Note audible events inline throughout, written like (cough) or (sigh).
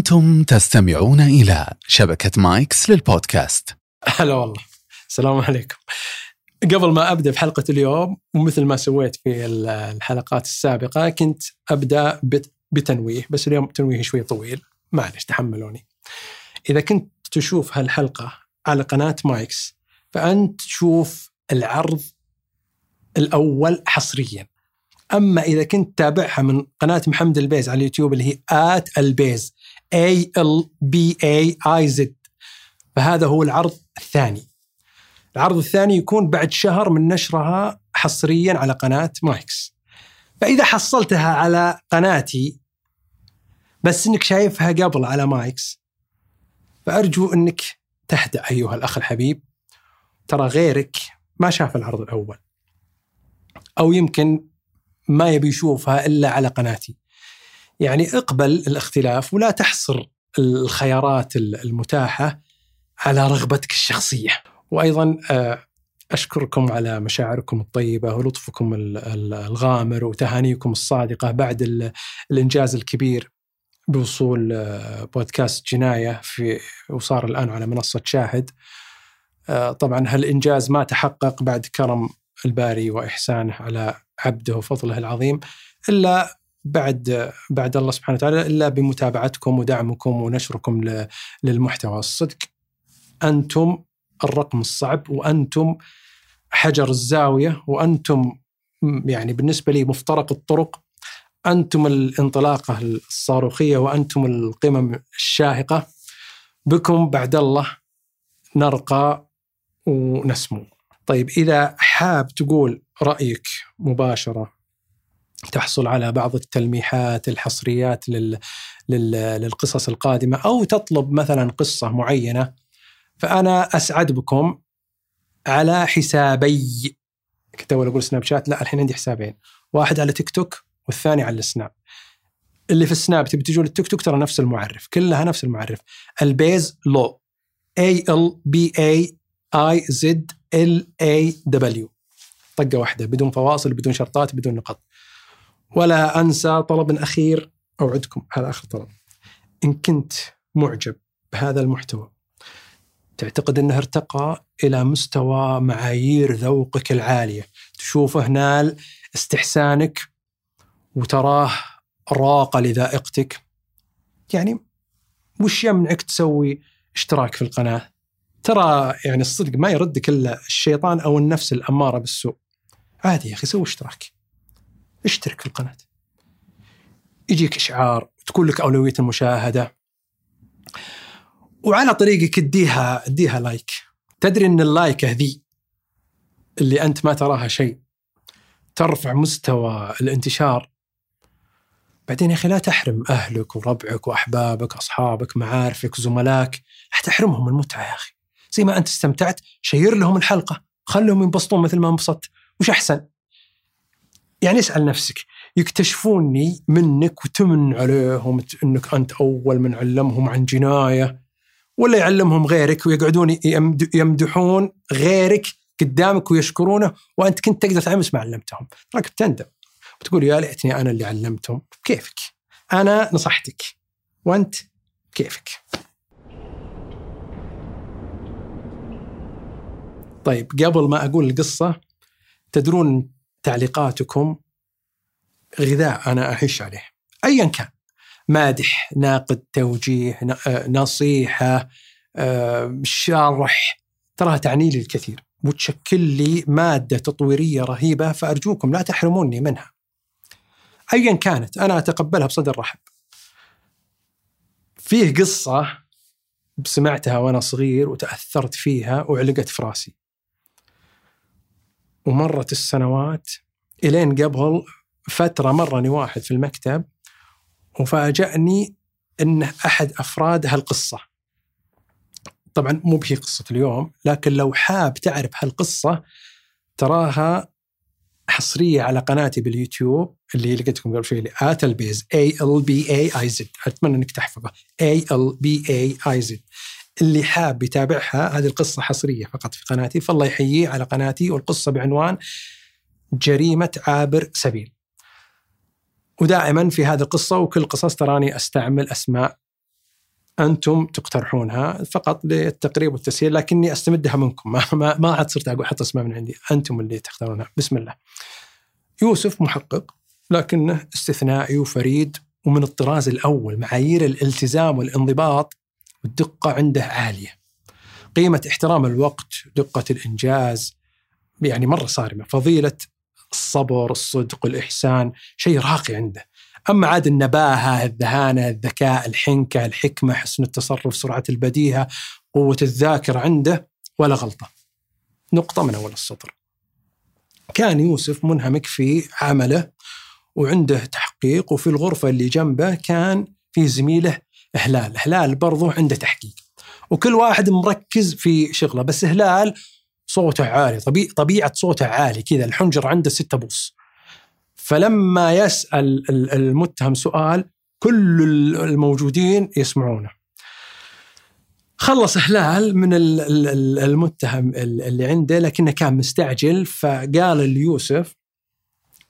أنتم تستمعون إلى شبكة مايكس للبودكاست. هلا والله. السلام عليكم. قبل ما أبدأ في حلقه اليوم ومثل ما سويت في الحلقات السابقة كنت أبدأ بتنويه بس اليوم تنويه شوي طويل. معلش تحملوني. إذا كنت تشوف هالحلقة على قناة مايكس فأنت تشوف العرض الأول حصريا. أما إذا كنت تابعها من قناة محمد البيز على اليوتيوب اللي هي at البيز A L B A E Z فهذا هو العرض الثاني. العرض الثاني يكون بعد شهر من نشرها حصريا على قناة مايكس. فإذا حصلتها على قناتي بس إنك شايفها قبل على مايكس فأرجو إنك تهدأ أيها الأخ الحبيب. ترى غيرك ما شاف العرض الأول أو يمكن ما يبي يشوفها إلا على قناتي. يعني اقبل الاختلاف ولا تحصر الخيارات المتاحة على رغبتك الشخصية. وأيضا آه، أشكركم على مشاعركم الطيبة ولطفكم الغامر وتهانيكم الصادقة بعد الإنجاز الكبير بوصول آه، بودكاست جناية في وصار الآن على منصة شاهد. آه، طبعا هالإنجاز ما تحقق بعد كرم الباري وإحسانه على عبده وفضله العظيم إلا بعد بعد الله سبحانه وتعالى إلا بمتابعتكم ودعمكم ونشركم للمحتوى. الصدق أنتم الرقم الصعب وأنتم حجر الزاوية وأنتم يعني بالنسبة لي مفترق الطرق. أنتم الانطلاقة الصاروخية وأنتم القمم الشاهقة. بكم بعد الله نرقى ونسمو. طيب إذا حاب تقول رأيك مباشرة تحصل على بعض التلميحات الحصريات لل... لل... للقصص القادمة أو تطلب مثلا قصة معينة. فأنا أسعد بكم على حسابي. كنت أول أقول سناب شات لا الحين عندي حسابين. واحد على تيك توك والثاني على السناب اللي في السناب تبي تجون التيك توك ترى نفس المعرف كلها نفس المعرف. البيز law. A L B A E Z L A W طقة واحدة بدون فواصل بدون شرطات بدون نقط ولا أنسى طلب أخير أوعدكم هذا آخر طلب. إن كنت معجب بهذا المحتوى تعتقد أنه ارتقى إلى مستوى معايير ذوقك العالية. تشوفه نال استحسانك وتراه راق لذائقتك. يعني وش يمنعك تسوي اشتراك في القناة؟ ترى يعني الصدق ما يردك إلا الشيطان أو النفس الأمارة بالسوء. عادي يا أخي سوي اشتراك. اشترك في القناة. يجيك إشعار تكون لك أولوية المشاهدة. وعلى طريقك اديها اديها لايك. تدري إن ال like ذي اللي أنت ما تراها شيء. ترفع مستوى الانتشار. بعدين يا أخي لا تحرم أهلك وربعك وأحبابك أصحابك معارفك زملائك. لا تحرمهم المتعة يا أخي. زي ما أنت استمتعت share لهم الحلقة. خلهم ينبسطون مثل ما انبسطت. وش أحسن؟ يعني اسأل نفسك يكتشفوني منك وتمن عليهم إنك أنت أول من علمهم عن جناية ولا يعلمهم غيرك ويقعدون يمدحون غيرك قدامك ويشكرونه وأنت كنت تقدر تعمس ما علمتهم. راك بتندم وتقول يا ليتني أنا اللي علمتهم. كيفك أنا نصحتك. وأنت كيفك طيب قبل ما أقول القصة تدرون تعليقاتكم غذاء أنا اعيش عليه ايا كان مادح ناقد توجيه آه، نصيحة آه، شرح تراها تعني لي الكثير وتشكل لي مادة تطويرية رهيبة فأرجوكم لا تحرموني منها. ايا كانت أنا أتقبلها بصدر رحب. فيه قصة سمعتها وأنا صغير وتأثرت فيها وعلقت في راسي. ومرت السنوات إلين قبل فترة مرني واحد في المكتب وفاجأني انه أحد أفراد هالقصة. طبعا مو بهي قصة اليوم لكن لو حاب تعرف هالقصة تراها حصرية على قناتي باليوتيوب اللي لقيتكم قبل شوي اللي at البيز A L B A E Z أتمنى إنك تحفظه. A L B A E Z اللي حاب يتابعها هذه القصة حصرية فقط في قناتي فالله يحييه على قناتي والقصة بعنوان جريمة عابر سبيل. ودائما في هذه القصة وكل قصص تراني أستعمل أسماء أنتم تقترحونها فقط للتقريب والتسهيل لكني أستمدها منكم. ما ما, ما عاد صرت أقول أحط أسماء من عندي أنتم اللي تختارونها. بسم الله. يوسف محقق لكنه استثنائي وفريد ومن الطراز الأول معايير الالتزام والانضباط والدقة عنده عالية. قيمة احترام الوقت دقة الإنجاز يعني مرة صارمة. فضيلة الصبر الصدق والاحسان شيء راقي عنده. أما عاد النباهة الذهانة الذكاء الحنكة الحكمة حسن التصرف سرعة البديهة قوة الذاكرة عنده ولا غلطة. نقطة من أول السطر. كان يوسف منهمك في عمله وعنده تحقيق وفي الغرفة اللي جنبه كان في زميله هلال هلال برضو عنده تحقيق. وكل واحد مركز في شغله. بس هلال صوته عالي. طبيعة صوته عالي. كذا الحنجر عنده ستة بوص فلما يسأل المتهم سؤال كل الموجودين يسمعونه. خلص هلال من المتهم اللي عنده لكنه كان مستعجل. فقال ليوسف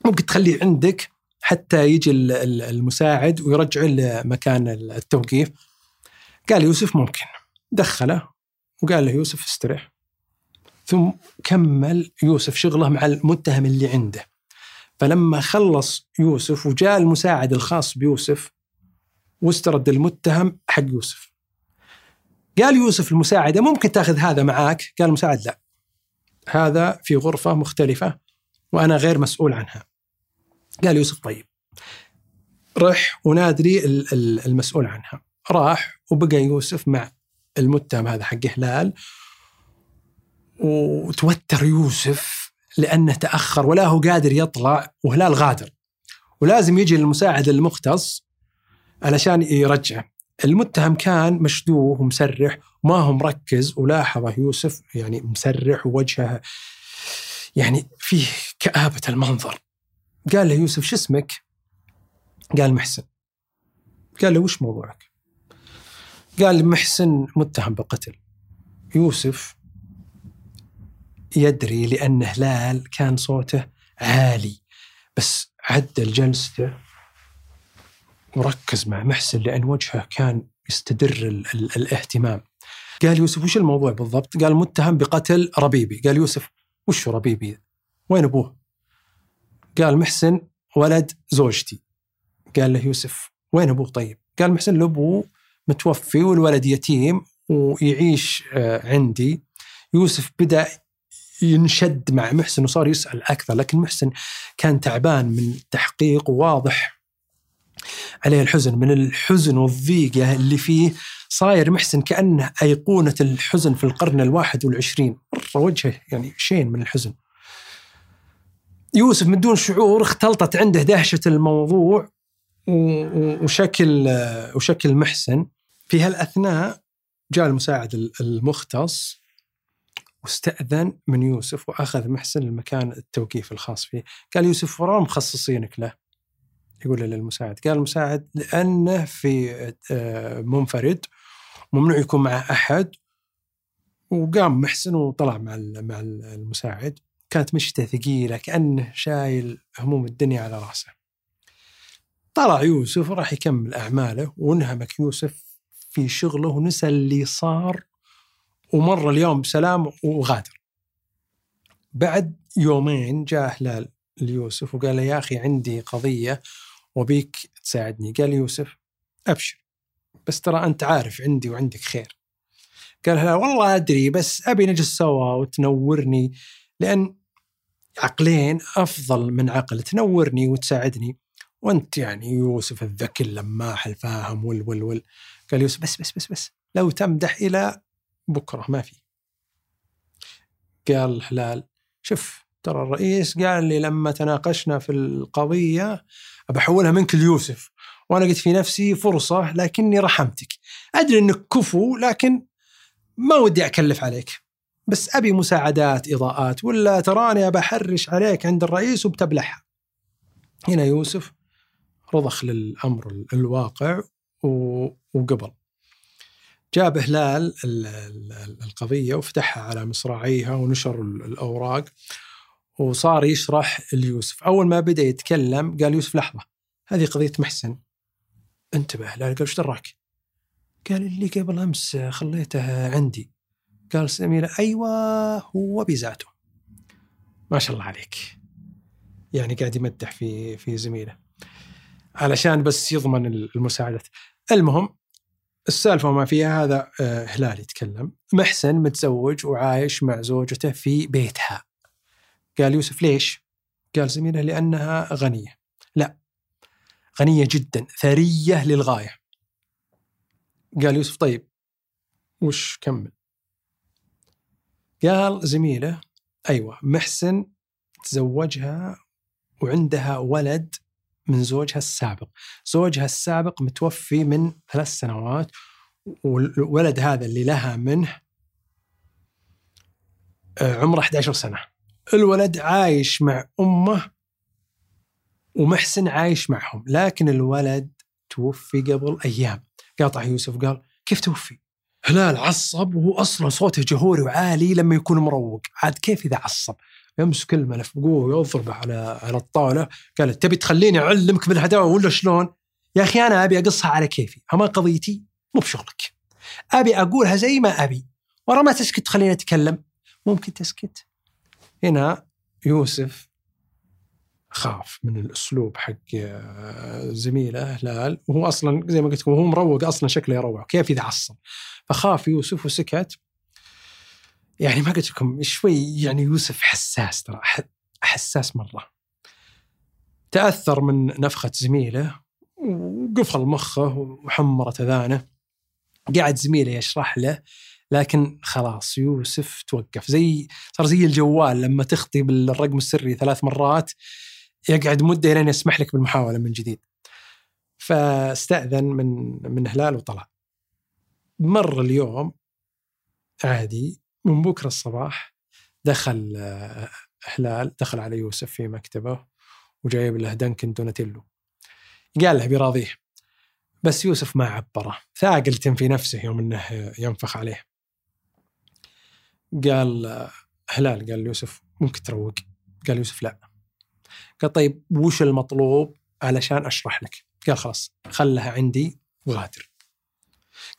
ممكن تخليه عندك؟ حتى يجي المساعد ويرجعه لمكان التوقيف. قال يوسف ممكن. دخله وقال له يوسف استريح. ثم كمل يوسف شغله مع المتهم اللي عنده. فلما خلص يوسف وجاء المساعد الخاص بيوسف واسترد المتهم حق يوسف. قال يوسف المساعدة ممكن تأخذ هذا معاك؟ قال المساعد لا. هذا في غرفة مختلفة وأنا غير مسؤول عنها. قال يوسف طيب. رح ونادري المسؤول عنها. راح وبقى يوسف مع المتهم هذا حق هلال. وتوتر يوسف لأنه تأخر ولا هو قادر يطلع وهلال غادر. ولازم يجي المساعد المختص علشان يرجعه. المتهم كان مشدوه ومسرح وما هو مركز ولاحظه يوسف يعني مسرح ووجهه. يعني فيه كآبة المنظر. قال له يوسف شو اسمك؟ قال محسن. قال له وش موضوعك؟ قال محسن متهم بالقتل. يوسف يدري لأن هلال كان صوته عالي بس عدل جلسته وركز مع محسن لأن وجهه كان يستدر ال ال الاهتمام. قال يوسف وش الموضوع بالضبط? قال متهم بقتل ربيبي. قال يوسف وش ربيبي؟ وين أبوه? قال محسن ولد زوجتي. قال له يوسف وين أبوه طيب؟ قال محسن لأبوه متوفي والولد يتيم ويعيش آه، عندي. يوسف بدأ ينشد مع محسن وصار يسأل أكثر لكن محسن كان تعبان من التحقيق وواضح عليه الحزن. من الحزن والضيقة اللي فيه صاير محسن كأنه أيقونة الحزن في القرن الواحد والعشرين. مرة وجهه يعني شين من الحزن. يوسف من دون شعور اختلطت عنده دهشة الموضوع وشكل وشكل محسن. في هالأثناء جاء المساعد المختص واستأذن من يوسف وأخذ محسن المكان التوقيف الخاص فيه. قال يوسف ورا مخصصينك له. يقول للمساعد. قال المساعد لأنه في آه، منفرد ممنوع يكون مع أحد. وقام محسن وطلع مع مع المساعد. كانت مشتة ثقيلة كأنه شايل هموم الدنيا على رأسه. طلع يوسف وراح يكمل أعماله وانهمك يوسف في شغله ونسى اللي صار ومر اليوم بسلام وغادر. بعد يومين جاء هلال ليوسف وقال له يا أخي عندي قضية وبيك تساعدني. قال يوسف أبشر بس ترى أنت عارف عندي وعندك خير. قال هلال والله أدري بس أبي نجلس سوا وتنورني لأن عقلين أفضل من عقل تنورني وتساعدني. وأنت يعني يوسف الذكي اللماح الفاهم ول ول ول قال يوسف بس بس بس بس. لو تمدح إلى بكرة ما في. قال هلال شوف ترى الرئيس قال لي لما تناقشنا في القضية بحولها منك ليوسف. وأنا قلت في نفسي فرصة لكني رحمتك. أدري إنك كفو لكن ما ودي أكلف عليك. بس أبي مساعدات إضاءات ولا تراني بحرش عليك عند الرئيس وبتبلعها. هنا يوسف رضخ للأمر الواقع وقبل. جاب هلال القضية وفتحها على مصراعيها ونشر الأوراق. وصار يشرح ليوسف. أول ما بدأ يتكلم قال يوسف لحظة هذه قضية محسن. انتبه هلال قال إيش دراك؟ قال اللي قبل أمس خليته عندي. قال سميرة أيوه هو بذاته. ما شاء الله عليك. يعني قاعد يمدح في في زميله. علشان بس يضمن المساعدة. المهم السالفة وما فيها هذا آه، هلال يتكلم. محسن متزوج وعايش مع زوجته في بيتها. قال يوسف ليش؟ قال زميله لأنها غنية. لا غنية جدا ثرية للغاية. قال يوسف طيب وش كمل؟ قال زميله أيوة محسن تزوجها وعندها ولد من زوجها السابق. زوجها السابق متوفي من ثلاث سنوات والولد هذا اللي لها منه آه، عمره 11 سنة. الولد عايش مع أمه ومحسن عايش معهم لكن الولد توفي قبل أيام. قاطع يوسف قال كيف توفي؟ هلال عصب وهو أصلا صوته جهوري وعالي لما يكون مروق عاد كيف إذا عصب يمسك الملف بقوه ويضربه على على الطاولة قال تبي تخليني أعلمك بالهداوه ولا شلون؟ يا أخي أنا أبي أقصها على كيفي، أما قضيتي مو بشغلك. أبي أقولها زي ما أبي، ورا ما تسكت تخليني اتكلم. ممكن تسكت؟ هنا يوسف خاف من الأسلوب حق آه، زميله هلال وهو أصلا زي ما قلت لكم هو مروق أصلا شكله يروع كيف اذا عصب فخاف يوسف وسكت. يعني ما قلت لكم شوي يعني يوسف حساس ترى حساس مرة. تأثر من نفخة زميله وقفل مخه وحمرت أذانه. قاعد زميله يشرح له لكن خلاص يوسف توقف. زي صار زي الجوال لما تخطي بالرقم السري ثلاث مرات يقعد مدة لين يسمح لك بالمحاولة من جديد. فاستأذن من من هلال وطلع. مر اليوم عادي من بكرة الصباح دخل هلال دخل على يوسف في مكتبه وجايب له دنكن دوناتيلو. قال له بيراضيه. بس يوسف ما عبره. ثاقل في نفسه يوم إنه ينفخ عليه. قال هلال قال يوسف ممكن تروق؟ قال يوسف لا. قال طيب وش المطلوب؟ علشان أشرح لك. قال خلاص خلها عندي وغادر.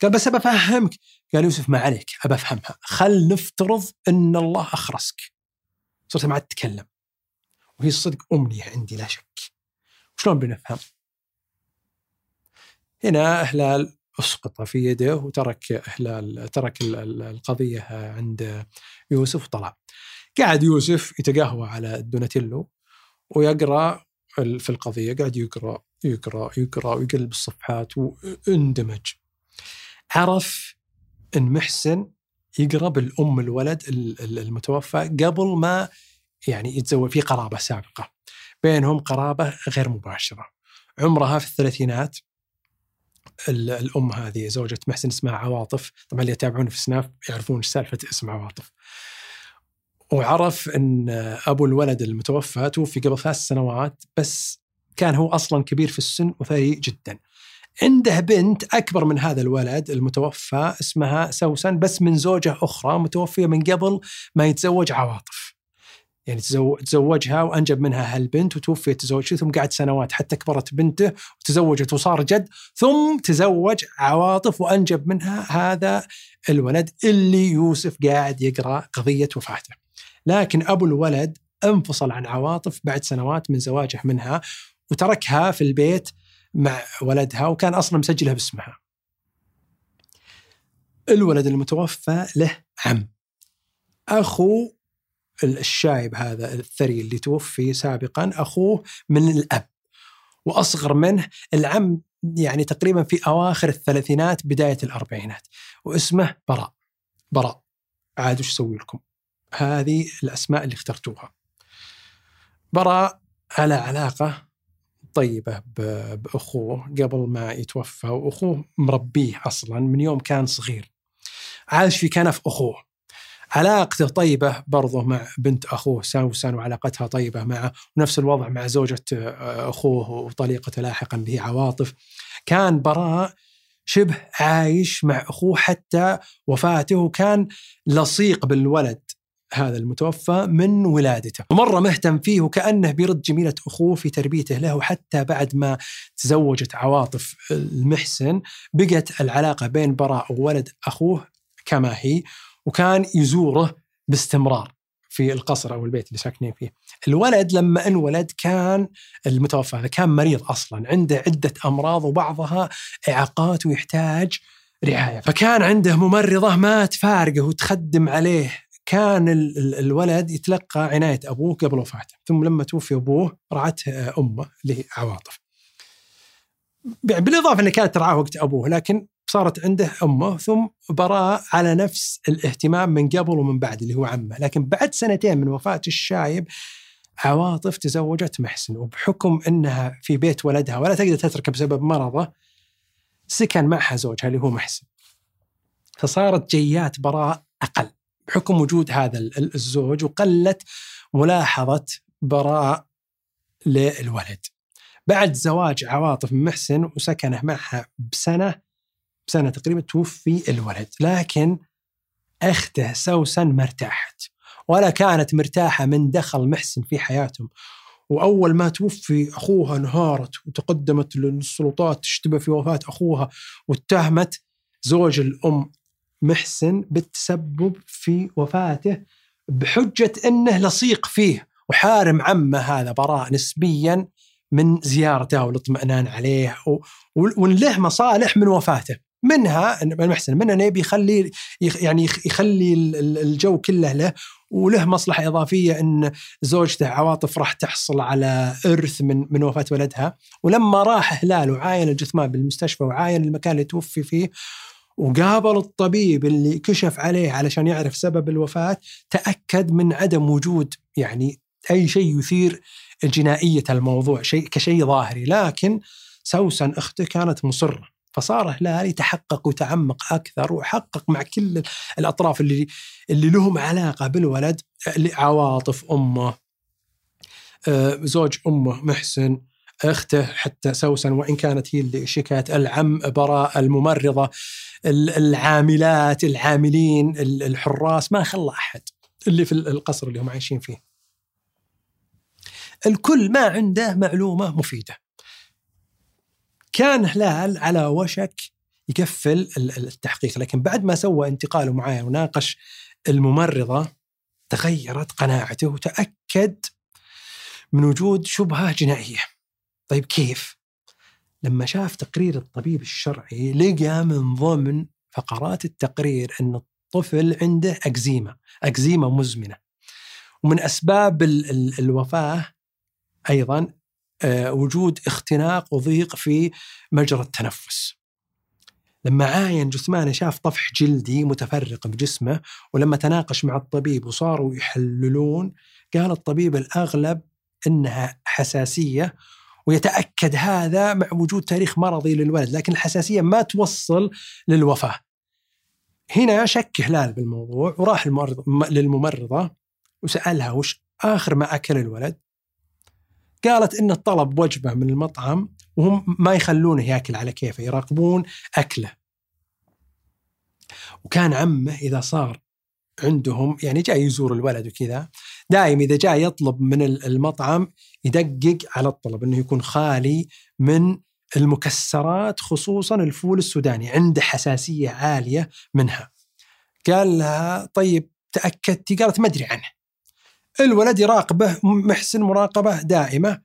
قال بس بفهمك قال يوسف ما عليك أبى أفهمها. خل نفترض إن الله أخرسك. صرت ما عاد تتكلم وهي الصدق أمنية عندي لا شك. شلون بنفهم؟ هنا هلال أسقط في يده وترك هلال ترك القضية عند يوسف وطلع. قاعد يوسف يتقهوى على الدوناتيلو. ويقرأ في القضية قاعد يقرأ يقرأ يقرأ ويقلب الصفحات واندمج عرف إن محسن يقرب الام الولد المتوفى قبل ما يعني يتزوج في قرابة سابقة. بينهم قرابة غير مباشرة. عمرها في الثلاثينات. الأم هذه زوجة محسن اسمها عواطف. طبعا اللي يتابعون في سناف يعرفون سالفة اسم عواطف. وعرف إن أبو الولد المتوفى توفي قبل ثلاث سنوات بس كان هو أصلا كبير في السن وثري جدا عنده بنت أكبر من هذا الولد المتوفى اسمها سوسن بس من زوجة أخرى متوفية من قبل ما يتزوج عواطف. يعني تزوجها وأنجب منها هالبنت وتوفيت تزوجته ثم قعد سنوات حتى كبرت بنته وتزوجت وصار جد ثم تزوج عواطف وأنجب منها هذا الولد اللي يوسف قاعد يقرأ قضية وفاته. لكن أبو الولد انفصل عن عواطف بعد سنوات من زواجه منها وتركها في البيت مع ولدها وكان أصلا مسجلها باسمها. الولد المتوفى له عم. أخو الشايب هذا الثري اللي توفي سابقا أخوه من الأب. وأصغر منه العم يعني تقريبا في أواخر الثلاثينات بداية الأربعينات واسمه براء. براء. عاد وش أسوي لكم؟ هذه الأسماء اللي اخترتوها. براء على علاقة طيبة بأخوه قبل ما يتوفى وأخوه مربيه أصلا من يوم كان صغير. عايش في كنف أخوه. علاقته طيبة برضه مع بنت أخوه سوسن وعلاقتها طيبة معه ونفس الوضع مع زوجة آه، أخوه وطليقته لاحقا هي عواطف. كان براء شبه عايش مع أخوه حتى وفاته وكان لصيق بالولد. هذا المتوفى من ولادته ومرة مهتم فيه وكأنه بيرد جميلة أخوه في تربيته له وحتى بعد ما تزوجت عواطف المحسن بقت العلاقة بين براء وولد أخوه كما هي وكان يزوره باستمرار في القصر أو البيت اللي ساكنين فيه. الولد لما انولد كان المتوفى هذا كان مريض أصلا، عنده عدة أمراض وبعضها إعاقات ويحتاج رعاية، فكان عنده ممرضة ما تفارقه وتخدم عليه كان الولد يتلقى عناية أبوه قبل وفاته، ثم لما توفي أبوه رعته أمه اللي هي عواطف. بالإضافة انه كانت ترعاه وقت أبوه لكن صارت عنده أمه ثم براء على نفس الاهتمام من قبل ومن بعد اللي هو عمه، لكن بعد سنتين من وفاه الشايب عواطف تزوجت محسن وبحكم إنها في بيت ولدها ولا تقدر تتركه بسبب مرضه سكن معها زوجها اللي هو محسن. فصارت جيات براء أقل بحكم وجود هذا الزوج وقلت ملاحظة براء للولد. بعد زواج عواطف محسن وسكنه معها بسنة بسنة تقريبا توفي الولد لكن أخته سوسن ما ارتاحت ولا كانت مرتاحة من دخل محسن في حياتهم وأول ما توفي أخوها انهارت وتقدمت للسلطات تشتبه في وفاة أخوها واتهمت زوج الأم محسن بالتسبب في وفاته بحجة إنه لصيق فيه وحارم عمه هذا براء نسبيا من زيارته والاطمئنان عليه وإن له مصالح من وفاته. منها المحسن منها إنه يبي يخلي يعني يخلي الجو كله له وله مصلحة إضافية إن زوجته عواطف راح تحصل على إرث من من وفاة ولدها. ولما راح هلال وعاين الجثمان بالمستشفى وعاين المكان اللي توفي فيه وقابل الطبيب اللي كشف عليه علشان يعرف سبب الوفاة تأكد من عدم وجود يعني أي شيء يثير الجنائية الموضوع شيء كشيء ظاهري. لكن سوسن أخته كانت مصرة فصار هلال يتحقق ويتعمق أكثر وحقق مع كل الأطراف اللي اللي لهم علاقة بالولد عواطف أمه آه، زوج أمه محسن أخته حتى سوسن وإن كانت هي اللي شكت العم براء الممرضة. العاملات العاملين الحراس ما خلى أحد. اللي في القصر اللي هم عايشين فيه. الكل ما عنده معلومة مفيدة. كان هلال على وشك يقفل التحقيق. لكن بعد ما سوى انتقاله معايا وناقش الممرضة تغيرت قناعته وتأكد من وجود شبهة جنائية. طيب كيف؟ لما شاف تقرير الطبيب الشرعي لقى من ضمن فقرات التقرير أن الطفل عنده أكزيما أكزيما مزمنة ومن أسباب الوفاة أيضا آه، وجود اختناق وضيق في مجرى التنفس لما عاين جثمانه شاف طفح جلدي متفرق بجسمه ولما تناقش مع الطبيب وصاروا يحللون قال الطبيب الأغلب أنها حساسية ويتأكد هذا مع وجود تاريخ مرضي للولد لكن الحساسية ما توصل للوفاة. هنا شك هلال بالموضوع وراح للممرضة وسألها وش آخر ما أكل الولد؟ قالت انه طلب وجبة من المطعم وهم ما يخلونه ياكل على كيفه يراقبون أكله. وكان عمه إذا صار عندهم يعني جاي يزور الولد وكذا دائما إذا جاء يطلب من المطعم يدقق على الطلب إنه يكون خالي من المكسرات خصوصا الفول السوداني عنده حساسية عالية منها. قال لها طيب تاكدتي قالت ما أدري عنه. الولد يراقبه محسن مراقبة دائمة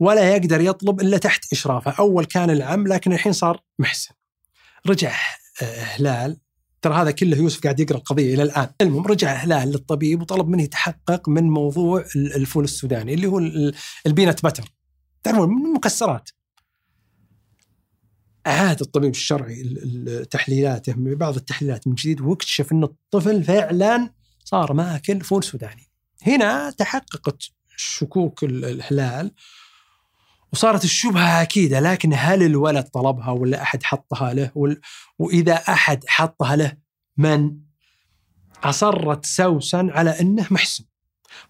ولا يقدر يطلب إلا تحت إشرافه. أول كان العم لكن الحين صار محسن. رجع آه، هلال ترى هذا كله يوسف قاعد يقرأ القضية إلى الآن، المهم رجع هلال للطبيب وطلب منه يتحقق من موضوع الفول السوداني اللي هو ال peanut butter. تعرفون من المكسرات. عاد الطبيب الشرعي تحليلاته بعض التحليلات من جديد واكتشف إن الطفل فعلا صار ماكل فول سوداني. هنا تحققت شكوك الهلال وصارت الشبهة أكيدة لكن هل الولد طلبها ولا أحد حطها له؟ وإذا أحد حطها له من؟ أصرت سوسن على أنه محسن.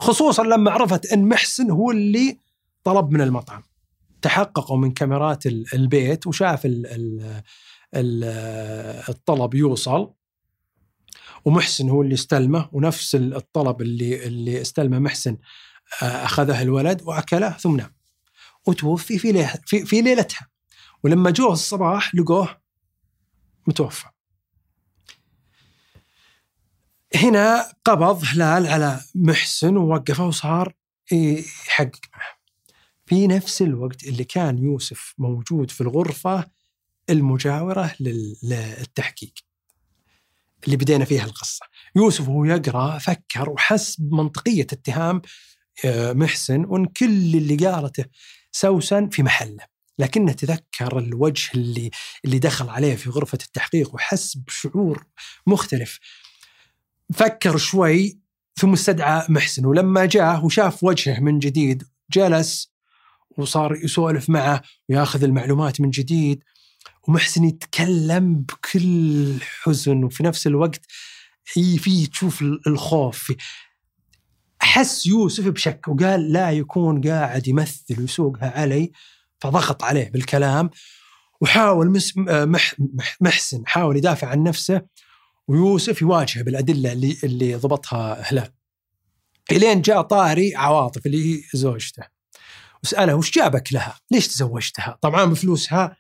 خصوصا لما عرفت أن محسن هو اللي طلب من المطعم. تحققوا من كاميرات البيت وشاف ال ال ال الطلب يوصل ومحسن هو اللي استلمه ونفس الطلب اللي اللي استلمه محسن آه، أخذه الولد وأكله ثم نام. وتوفي في ليلة في, في ليلتها. ولما جوه الصباح لقوه متوفى. هنا قبض هلال على محسن ووقفه وصار يحقق معه في نفس الوقت اللي كان يوسف موجود في الغرفة المجاورة للتحقيق. اللي بدينا فيها القصة. يوسف وهو يقرأ فكر وحس بمنطقية اتهام آه، محسن وإن كل اللي قالته سوسن في محله لكنه تذكر الوجه اللي اللي دخل عليه في غرفة التحقيق وحس بشعور مختلف. فكر شوي ثم استدعى محسن ولما جاء وشاف وجهه من جديد جلس وصار يسولف معه وياخذ المعلومات من جديد. ومحسن يتكلم بكل حزن وفي نفس الوقت في تشوف الخوف في حس يوسف بشك وقال لا يكون قاعد يمثل ويسوقها علي فضغط عليه بالكلام وحاول محسن حاول يدافع عن نفسه ويوسف يواجهه بالأدلة اللي اللي ضبطها هلال. إلين جاء طاري عواطف اللي هي زوجته. وسأله وش جابك لها؟ ليش تزوجتها؟ طبعا بفلوسها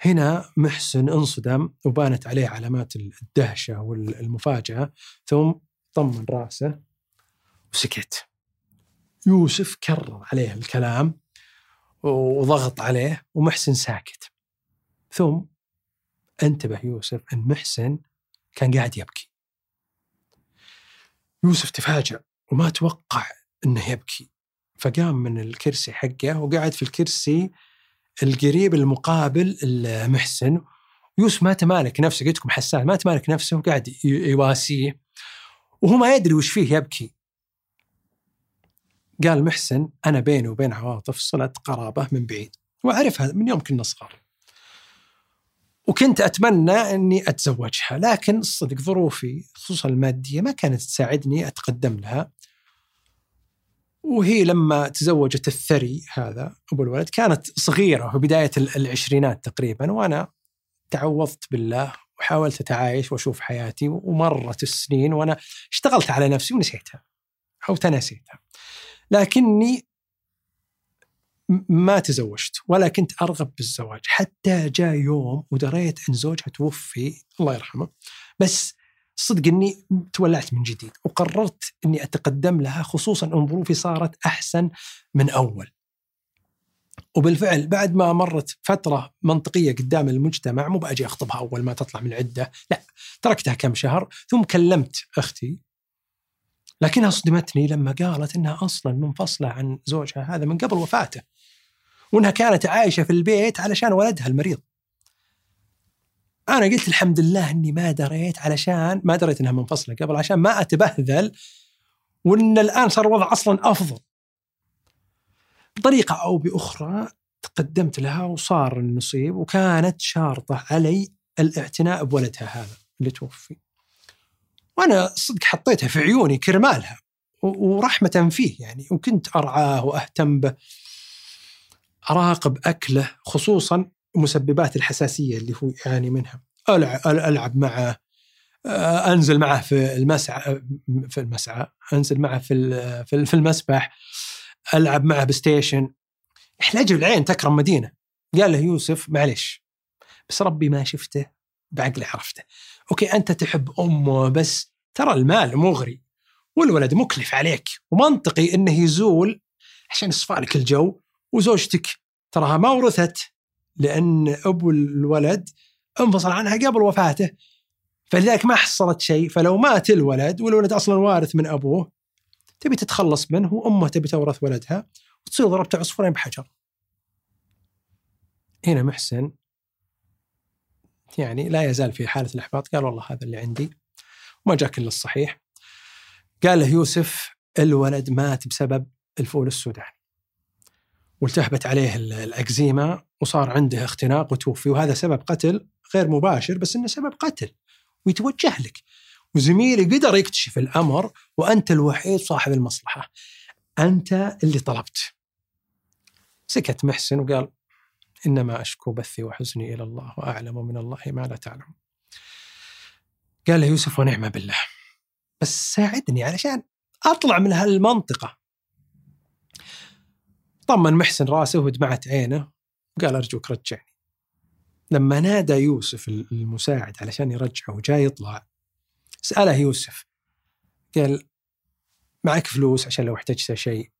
هنا محسن انصدم وبانت عليه علامات الدهشة والمفاجأة ثم طمن رأسه وسكت. يوسف كرر عليه الكلام وضغط عليه ومحسن ساكت. ثم انتبه يوسف إن محسن كان قاعد يبكي. يوسف تفاجأ وما توقع إنه يبكي. فقام من الكرسي حقه وقعد في الكرسي القريب المقابل المحسن يوسف ما تمالك نفسه قلت لكم حساس ما تمالك نفسه وقاعد يواسيه. وهو ما يدري وش فيه يبكي. قال محسن أنا بيني وبين عواطف صله قرابة من بعيد واعرفها من يوم كنا صغار. وكنت أتمنى إني أتزوجها لكن الصدق ظروفي خصوصا المادية ما كانت تساعدني أتقدم لها. وهي لما تزوجت الثري هذا أبو الولد كانت صغيرة في بداية العشرينات تقريبا وأنا تعوضت بالله وحاولت أتعايش وأشوف حياتي ومرت السنين وأنا اشتغلت على نفسي ونسيتها أو تناسيتها لكني ما تزوجت ولا كنت أرغب بالزواج حتى جاء يوم ودريت أن زوجها توفي الله يرحمه بس صدق إني تولعت من جديد وقررت إني أتقدم لها خصوصا أن ظروفي صارت أحسن من أول. وبالفعل بعد ما مرت فترة منطقية قدام المجتمع مو بأجي أخطبها أول ما تطلع من العده، لا تركتها كم شهر ثم كلمت أختي لكنها صدمتني لما قالت إنها أصلا منفصلة عن زوجها هذا من قبل وفاته. وإنها كانت عايشة في البيت علشان ولدها المريض. أنا قلت الحمد لله إني ما دريت علشان ما دريت إنها منفصلة قبل عشان ما أتبهذل وإن الآن صار الوضع أصلا أفضل. بطريقة أو بأخرى تقدمت لها وصار النصيب وكانت شارطة علي الاعتناء بولدها هذا اللي توفي. وأنا صدق حطيتها في عيوني كرمالها ورحمة فيه يعني وكنت أرعاه وأهتم به. أراقب أكله خصوصا مسببات الحساسية اللي هو يعاني منها. ألعب معه آه، أنزل معه في المسعى في المسعى أنزل معه في في المسبح ألعب معه PlayStation. لأجل عين تكرم مدينة. قال له يوسف معلش بس ربي ما شفته بعقلي عرفته. أوكي أنت تحب أمه بس ترى المال مغري والولد مكلف عليك ومنطقي إنه يزول عشان يصفى لك الجو وزوجتك. تراها ما ورثت لأن أبو الولد انفصل عنها قبل وفاته. فلذلك ما حصلت شيء فلو مات الولد والولد أصلا وارث من أبوه تبي تتخلص منه وأمه تبي تورث ولدها وتصير ضربت عصفورين بحجر. هنا محسن يعني لا يزال في حالة الإحباط. قال والله هذا اللي عندي. وما جاك إلا الصحيح. قال له يوسف الولد مات بسبب الفول السوداني. والتهبت عليه الأكزيما وصار عنده اختناق وتوفي وهذا سبب قتل غير مباشر بس إنه سبب قتل ويتوجه لك وزميلي قدر يكتشف الأمر وأنت الوحيد صاحب المصلحة أنت اللي طلبت سكت محسن وقال إنما أشكو بثي وحزني إلى الله وأعلم من الله ما لا تعلم قال له يوسف ونعم بالله بس ساعدني علشان أطلع من هالمنطقة. طمن محسن راسه ودمعت عينه وقال أرجوك رجعني. لما نادى يوسف المساعد علشان يرجعه وجاي يطلع سأله يوسف قال معك فلوس عشان لو احتجت شيء؟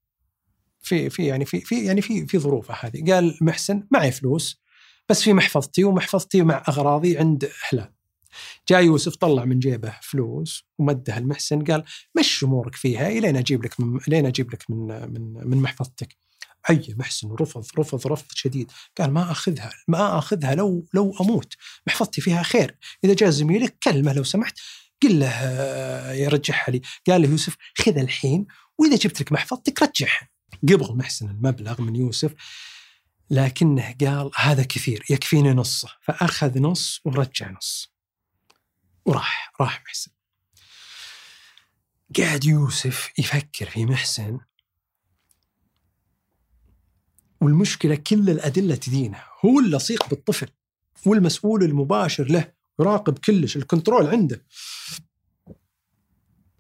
في في يعني في في يعني في في ظروفه هذه. قال محسن معي فلوس بس في محفظتي ومحفظتي مع أغراضي عند هلال. جاء يوسف طلع من جيبه فلوس ومدها المحسن قال مش أمورك فيها الين أجيب لك من لين أجيب لك من من من محفظتك؟ عي محسن ورفض رفض رفض شديد. قال ما أخذها ما أخذها لو لو أموت. محفظتي فيها خير. إذا جاء زميلك كلمة لو سمحت قل له آه، يرجعها لي. قال له يوسف خذها الحين وإذا جبت لك محفظتك رجعها. قبل محسن المبلغ من يوسف لكنه قال هذا كثير يكفيني نصه. فأخذ نص ورجع نص. وراح راح محسن. قاعد يوسف يفكر في محسن. والمشكلة كل الأدلة تدينه هو اللصيق بالطفل والمسؤول المباشر له يراقب كلش الكنترول عنده.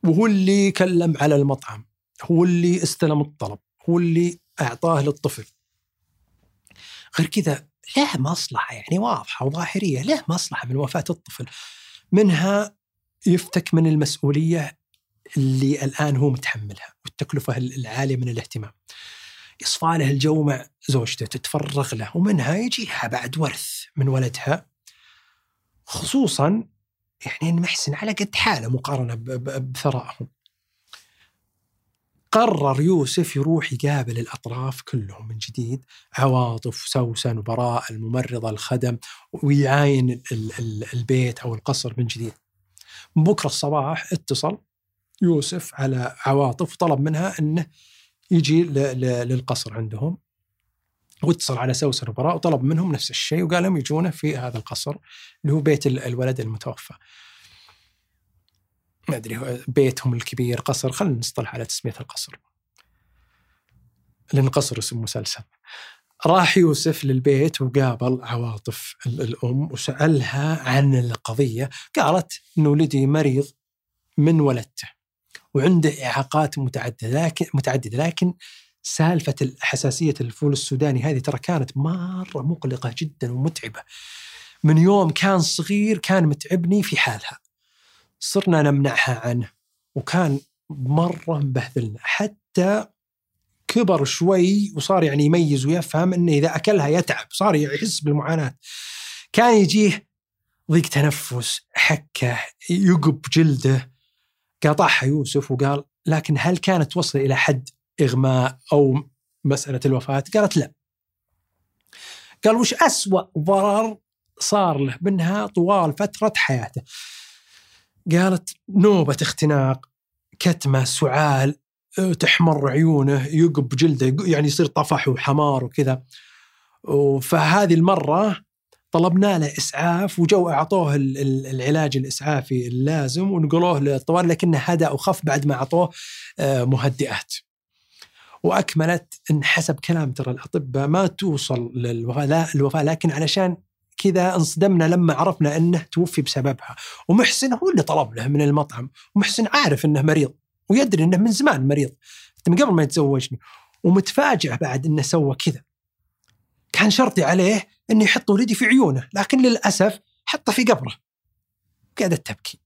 وهو اللي كلم على المطعم هو اللي استلم الطلب هو اللي أعطاه للطفل. غير كذا له مصلحة يعني واضحة وظاهرية له مصلحة من وفاة الطفل. منها يفتك من المسؤولية اللي الآن هو متحملها والتكلفة العالية من الاهتمام. يصفى له الجو مع زوجته تتفرغ له ومنها يجيها بعد ورث من ولدها خصوصا يعني ان محسن على قد حاله مقارنة بثرائهم. قرر يوسف يروح يقابل الأطراف كلهم من جديد عواطف سوسن وبراء الممرضة الخدم ويعاين البيت أو القصر من جديد. بكرة الصباح اتصل يوسف على عواطف وطلب منها إنه يجي للقصر عندهم واتصل على سوسن وبراء وطلب منهم نفس الشيء وقال لهم يجونه في هذا القصر اللي هو بيت الولد المتوفى. ما أدري بيتهم الكبير قصر خلينا نصطلح على تسمية القصر. لأن قصر اسم مسلسل. راح يوسف للبيت وقابل عواطف الأم وسألها عن القضية، قالت ان ولدي مريض من ولدته وعنده إعاقات متعددة لكن متعددة لكن سالفة حساسية الفول السوداني هذه ترى كانت مرة مقلقة جدا ومتعبة. من يوم كان صغير كان متعبني في حالها. صرنا نمنعها عنه وكان مرة مبهذلنا حتى كبر شوي وصار يعني يميز ويفهم إنه إذا أكلها يتعب صار يحس بالمعاناة كان يجيه ضيق تنفس حكه يقب جلده قاطعها يوسف وقال لكن هل كانت توصل إلى حد إغماء أو مسألة الوفاة؟ قالت لا. قال وش أسوأ ضرر صار له منها طوال فترة حياته؟ قالت نوبة اختناق كتمة سعال تحمر عيونه يقب جلده يعني يصير طفح وحمار وكذا فهذه المرة طلبنا له إسعاف وجو أعطوه العلاج الإسعافي اللازم ونقلوه للطوارئ لكنه هدأ وخف بعد ما أعطوه آه، مهدئات. وأكملت إن حسب كلام ترى الأطباء ما توصل للوفاه لكن علشان كذا انصدمنا لما عرفنا انه توفي بسببها. ومحسن هو اللي طلب له من المطعم. ومحسن عارف انه مريض ويدري انه من زمان مريض. من قبل ما يتزوجني. ومتفاجئ بعد انه سوى كذا. كان شرطي عليه انه يحط ولدي في عيونه لكن للأسف حطه في قبره. قعدت تبكي.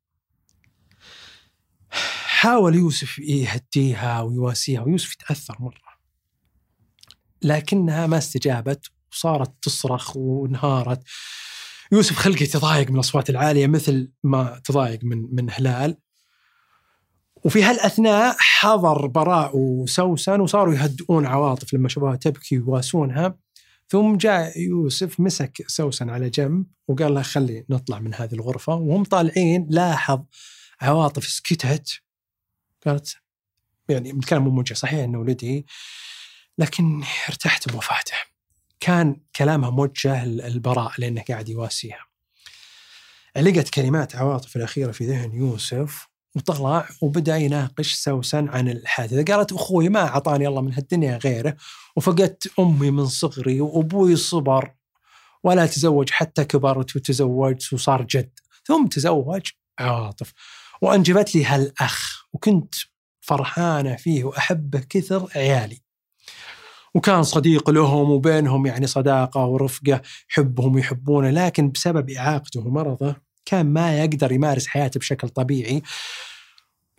حاول يوسف يهديها ويواسيها ويوسف يتأثر مرة. لكنها ما استجابت. وصارت تصرخ وانهارت يوسف خلقه يتضايق من الأصوات العالية مثل ما تضايق من من هلال. وفي هالأثناء حضر براء وسوسن وصاروا يهدئون عواطف لما شافوها تبكي ويواسونها. ثم جاء يوسف مسك سوسن على جنب وقال له خلي نطلع من هذه الغرفة. وهم طالعين لاحظ عواطف سكتت. قالت يعني الكلام مو موجه صحيح انه ولدي لكن ارتحت بوفاته. كان كلامها موجه البراء لأنه قاعد يواسيها. علقت كلمات عواطف الأخيرة في ذهن يوسف وطلع وبدأ يناقش سوسن عن الحادثة، قالت أخوي ما أعطاني الله من هالدنيا غيره وفقدت أمي من صغري وأبوي صبر ولا تزوج حتى كبرت وتزوجت وصار جد، ثم تزوج عواطف. وأنجبت لي هالأخ وكنت فرحانة فيه وأحبه كثر عيالي. وكان صديق لهم وبينهم يعني صداقة ورفقة حبهم ويحبونه لكن بسبب إعاقته ومرضه كان ما يقدر يمارس حياته بشكل طبيعي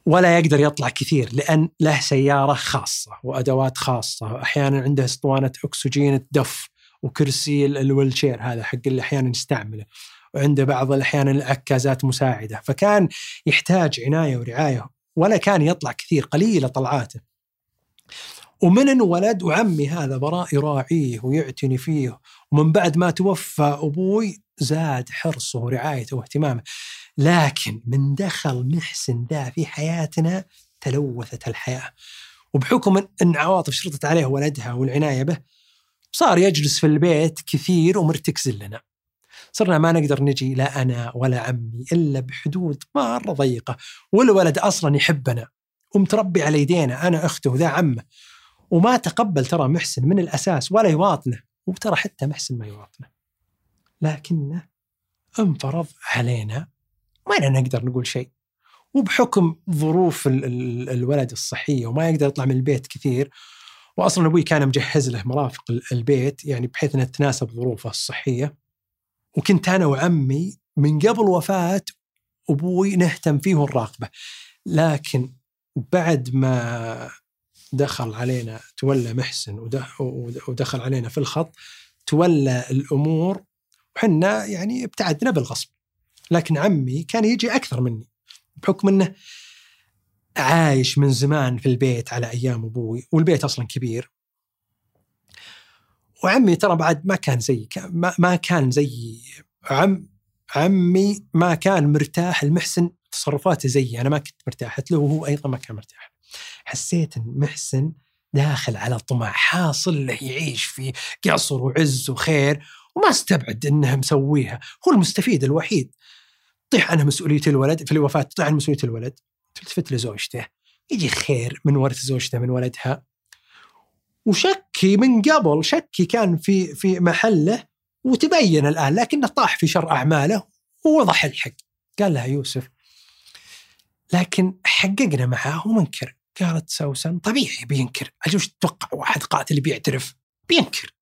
ولا يقدر يطلع كثير لأن له سيارة خاصة وأدوات خاصة أحيانا عنده أسطوانة أكسجين تدف وكرسي ال wheelchair هذا حق اللي أحيانا يستعمله وعنده بعض الاحيان العكازات مساعدة فكان يحتاج عناية ورعاية ولا كان يطلع كثير قليلة طلعاته. ومن انولد وعمي هذا براء يراعيه ويعتني فيه ومن بعد ما توفى أبوي زاد حرصه ورعايته واهتمامه. لكن من دخل محسن ذا في حياتنا تلوثت الحياة. وبحكم ان عواطف شرطت عليه ولدها والعناية به صار يجلس في البيت كثير ومرتكز لنا. صرنا ما نقدر نجي لا أنا ولا عمي إلا بحدود مرة ضيقة والولد أصلا يحبنا ومتربي على يدينا أنا أخته وذا عمه. وما تقبل ترى محسن من الأساس ولا يواطنه. وترى حتى محسن ما يواطنه. لكنه انفرض علينا. ما نقدر نقول شيء. وبحكم ظروف ال ال الولد الصحية وما يقدر يطلع من البيت كثير واصلا أبوي كان مجهز له مرافق البيت يعني بحيث انها تناسب ظروفه الصحية. وكنت أنا وعمي من قبل وفاة أبوي نهتم فيه ونراقبه. لكن بعد ما دخل علينا تولى محسن ودخل علينا في الخط تولى الأمور وحنا يعني ابتعدنا بالغصب. لكن عمي كان يجي أكثر مني بحكم إنه عايش من زمان في البيت على أيام أبوي والبيت أصلا كبير. وعمي ترى بعد ما كان زي ما كان زي عم عمي ما كان مرتاح المحسن تصرفاته زيي أنا ما كنت مرتاح له وهو أيضا ما كان مرتاح حسيت إن محسن داخل على طمع حاصل له يعيش في قصر وعز وخير وما استبعد إنه مسويها. هو المستفيد الوحيد. طيح عنه مسؤولية الولد في الوفاة تطيح عن مسؤولية الولد. تلتفت لزوجته. يجي خير من ورث زوجته من ولدها. وشكي من قبل شكي كان في في محله وتبين الآن لكنه طاح في شر أعماله ووضح الحق. قال لها يوسف لكن حققنا معاه ومنكر قالت سوسن طبيعي بينكر. أجل وش تتوقع؟ واحد قاتل بيعترف. بينكر.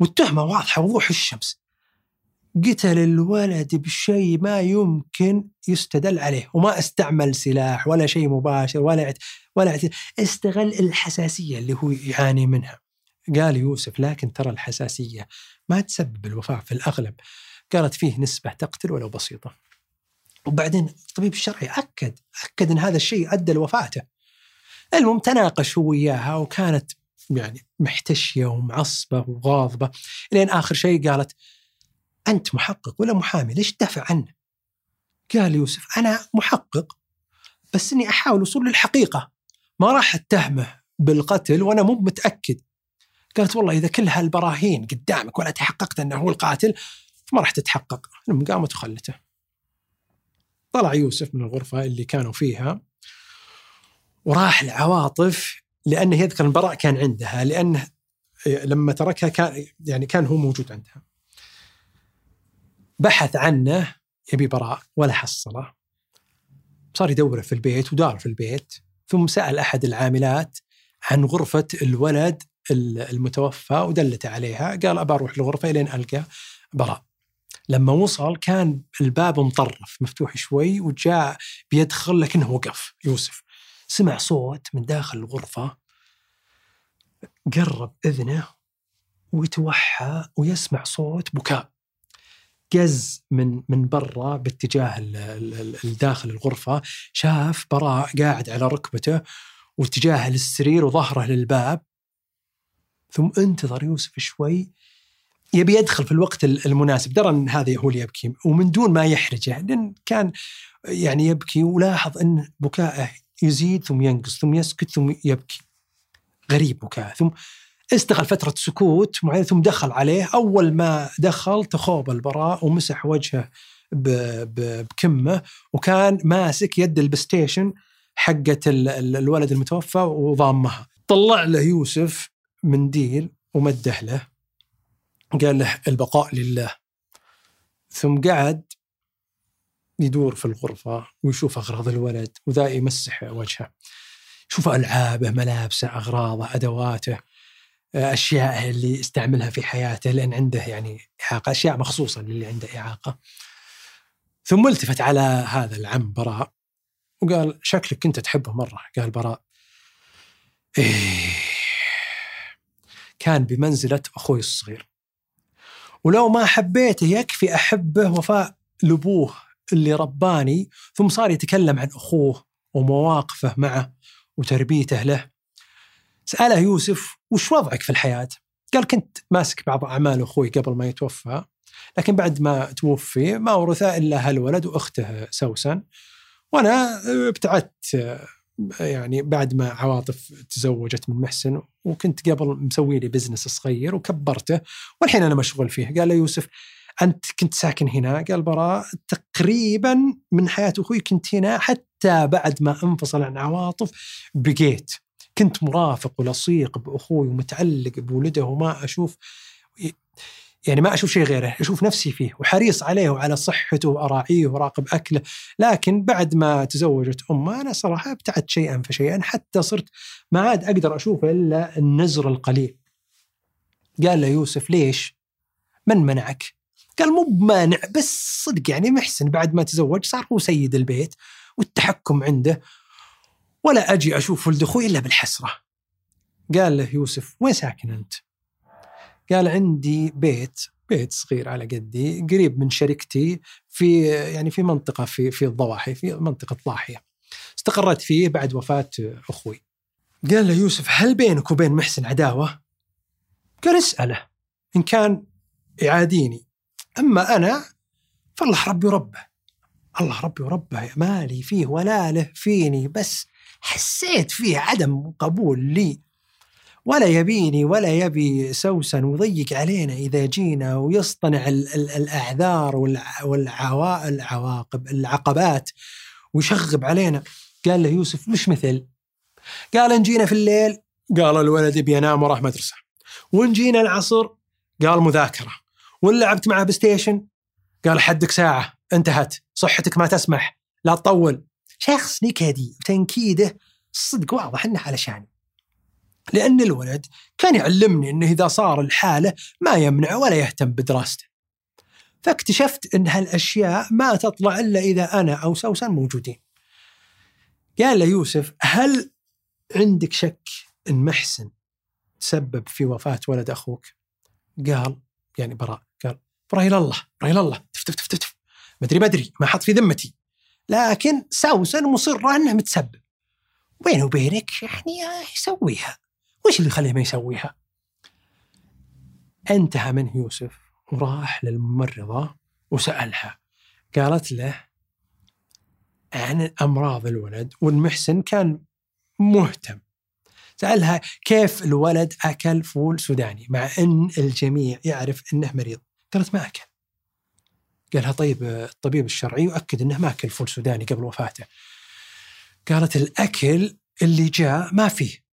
والتهمة واضحة وضوح الشمس. قتل الولد بشيء ما يمكن يستدل عليه. وما استعمل سلاح ولا شيء مباشر ولا ولا استغل الحساسية اللي هو يعاني منها. قال يوسف لكن ترى الحساسية ما تسبب الوفاة في الأغلب. قالت فيه نسبة تقتل ولو بسيطة. وبعدين الطبيب الشرعي أكد أكد إن هذا الشيء أدى لوفاته. المهم تناقش هو وياها وكانت يعني محتشية ومعصبة وغاضبة. لين آخر شيء قالت أنت محقق ولا محامي؟ ليش تدافع عنه؟ قال يوسف أنا محقق بس إني أحاول الوصول للحقيقة. ما راح أتهمه بالقتل وأنا مو متأكد. قالت والله إذا كل هالبراهين قدامك ولا تحققت إنه هو القاتل فما راح تتحقق. المهم قامت وخلته. طلع يوسف من الغرفة اللي كانوا فيها. وراح لعواطف لأنه يذكر البراء كان عندها لأنه لما تركها كان يعني كان هو موجود عندها. بحث عنه يبي براء ولا حصله. صار يدور في البيت ودار في البيت ثم سأل أحد العاملات عن غرفة الولد المتوفى ودلت عليها. قال أبى أروح الغرفة لين ألقى براء. لما وصل كان الباب مطرف مفتوح شوي وجاء بيدخل لكنه وقف يوسف. سمع صوت من داخل الغرفة قرب إذنه ويتوحى ويسمع صوت بكاء. قز من من برا باتجاه الداخل الغرفة شاف براء قاعد على ركبته واتجاهه للسرير وظهره للباب. ثم انتظر يوسف شوي يبي يدخل في الوقت المناسب. درى إن هذا هو اللي يبكي ومن دون ما يحرجه لأن كان يعني يبكي ولاحظ إن بكائه يزيد ثم ينقص ثم يسكت ثم يبكي. غريب بكاء ثم استغل فترة سكوت معينة ثم دخل عليه. أول ما دخل تخوب البراء ومسح وجهه بكمه وكان ماسك يد البستيشن حقة الولد المتوفى وضامها. طلع له يوسف منديل ومده له قال له البقاء لله. ثم قعد يدور في الغرفة ويشوف أغراض الولد وذا يمسح وجهه. يشوف ألعابه ملابسه أغراضه أدواته أشياء اللي يستعملها في حياته لأن عنده يعني إعاقة أشياء مخصوصة للي عنده إعاقة. ثم التفت على هذا العم براء وقال شكلك كنت تحبه مرة. قال براء إيه كان بمنزلة أخوي الصغير. ولو ما حبيته يكفي أحبه وفاء لأبوه اللي رباني ثم صار يتكلم عن أخوه ومواقفه معه وتربيته له. سأله يوسف وش وضعك في الحياة؟ قال كنت ماسك بعض أعمال أخوي قبل ما يتوفى لكن بعد ما توفي ما ورثه إلا هالولد وأخته سوسن وأنا ابتعدت يعني بعد ما عواطف تزوجت من محسن وكنت قبل مسوي لي بزنس صغير وكبرته والحين أنا مشغول فيه. قال له يوسف أنت كنت ساكن هنا قال براء تقريبا من حياة أخوي كنت هنا حتى بعد ما أنفصل عن عواطف بقيت كنت مرافق ولصيق بأخوي ومتعلق بولده وما أشوف يعني ما أشوف شيء غيره، أشوف نفسي فيه وحريص عليه وعلى صحته وأراعيه وراقب أكله، لكن بعد ما تزوجت أمه أنا صراحة أبتعدت شيئا فشيئا حتى صرت ما عاد أقدر اشوفه إلا النزر القليل. قال له يوسف ليش؟ من منعك؟ قال مو بمانع بس صدق يعني محسن بعد ما تزوج صار هو سيد البيت والتحكم عنده ولا أجي أشوف ولد أخوي إلا بالحسرة. قال له يوسف وين ساكن أنت؟ قال عندي بيت بيت صغير على قدي قريب من شركتي في يعني في منطقة في في الضواحي في منطقة ضاحية استقريت فيه بعد وفاة أخوي قال له يوسف هل بينك وبين محسن عداوة؟ قال اسأله إن كان يعاديني أما أنا فالله ربي وربه الله ربي وربه مالي فيه ولا له فيني بس حسيت فيه عدم قبول لي. ولا يبيني ولا يبي سوسن ويضيق علينا إذا جينا ويصطنع ال ال الأعذار والعواقب العقبات ويشغب علينا. قال له يوسف مش مثل. قال إن جينا في الليل قال الولد يبي ينام وراح مدرسه وإن جينا العصر قال مذاكرة. وإن لعبت معه بلايستيشن قال حدك ساعة انتهت. صحتك ما تسمح. لا تطول. شخص نكدي وتنكيده. الصدق واضح إنه علشاني لأن الولد كان يعلمني أنه إذا صار الحالة ما يمنع ولا يهتم بدراسته. فاكتشفت أن هالأشياء ما تطلع إلا إذا أنا أو سوسن موجودين. قال له يوسف هل عندك شك أن محسن تسبب في وفاة ولد أخوك؟ قال يعني براء. الله براء إلى الله. تف تف تف تف مدري مدري. ما حط في ذمتي. لكن سوسن مصرة أنه متسبب. بيني وبينك يعني يسويها. وش اللي يخليه ما يسويها؟ انتهى منه يوسف وراح للممرضة وسألها. قالت له عن أمراض الولد والمحسن كان مهتم. سألها كيف الولد أكل فول سوداني مع أن الجميع يعرف أنه مريض. قالت ما أكل. قالها طيب الطبيب الشرعي يؤكد أنه ما أكل فول سوداني قبل وفاته. قالت الأكل اللي جاء ما فيه.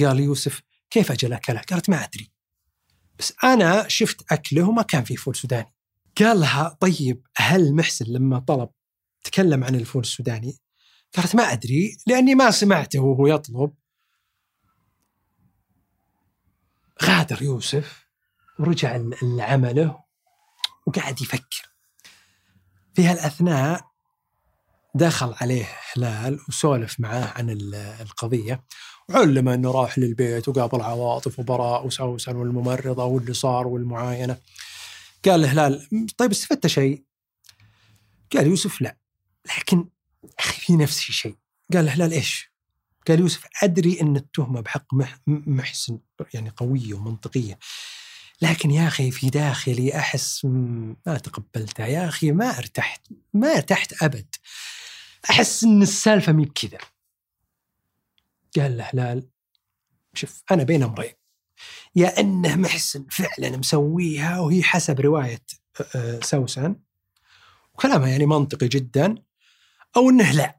قال يوسف كيف أجل أكله؟ قالت ما أدري. بس أنا شفت أكله وما كان فيه فول سوداني. قال لها طيب هل محسن لما طلب تكلم عن الفول السوداني قالت ما أدري لأني ما سمعته وهو يطلب. غادر يوسف. ورجع لعمله وقعد يفكر في هالأثناء دخل عليه هلال وسولف معاه عن القضية علم إنه راح للبيت وقابل عواطف وبراء وسوسن والممرضة واللي صار والمعاينة قال هلال طيب استفدت شيء؟ قال يوسف لا لكن أخي في نفسي شيء قال هلال إيش؟ قال يوسف أدري إن التهمة بحق محسن يعني قوية ومنطقية لكن يا أخي في داخلي أحس ما تقبلتها يا أخي ما أرتحت ما ارتحت أبد. أحس إن السالفة مي بكذا. قال له هلال شوف أنا بين أمرين. يا إنه محسن فعلا مسويها وهي حسب رواية آه، سوسن. وكلامها يعني منطقي جدا. أو إنه لا.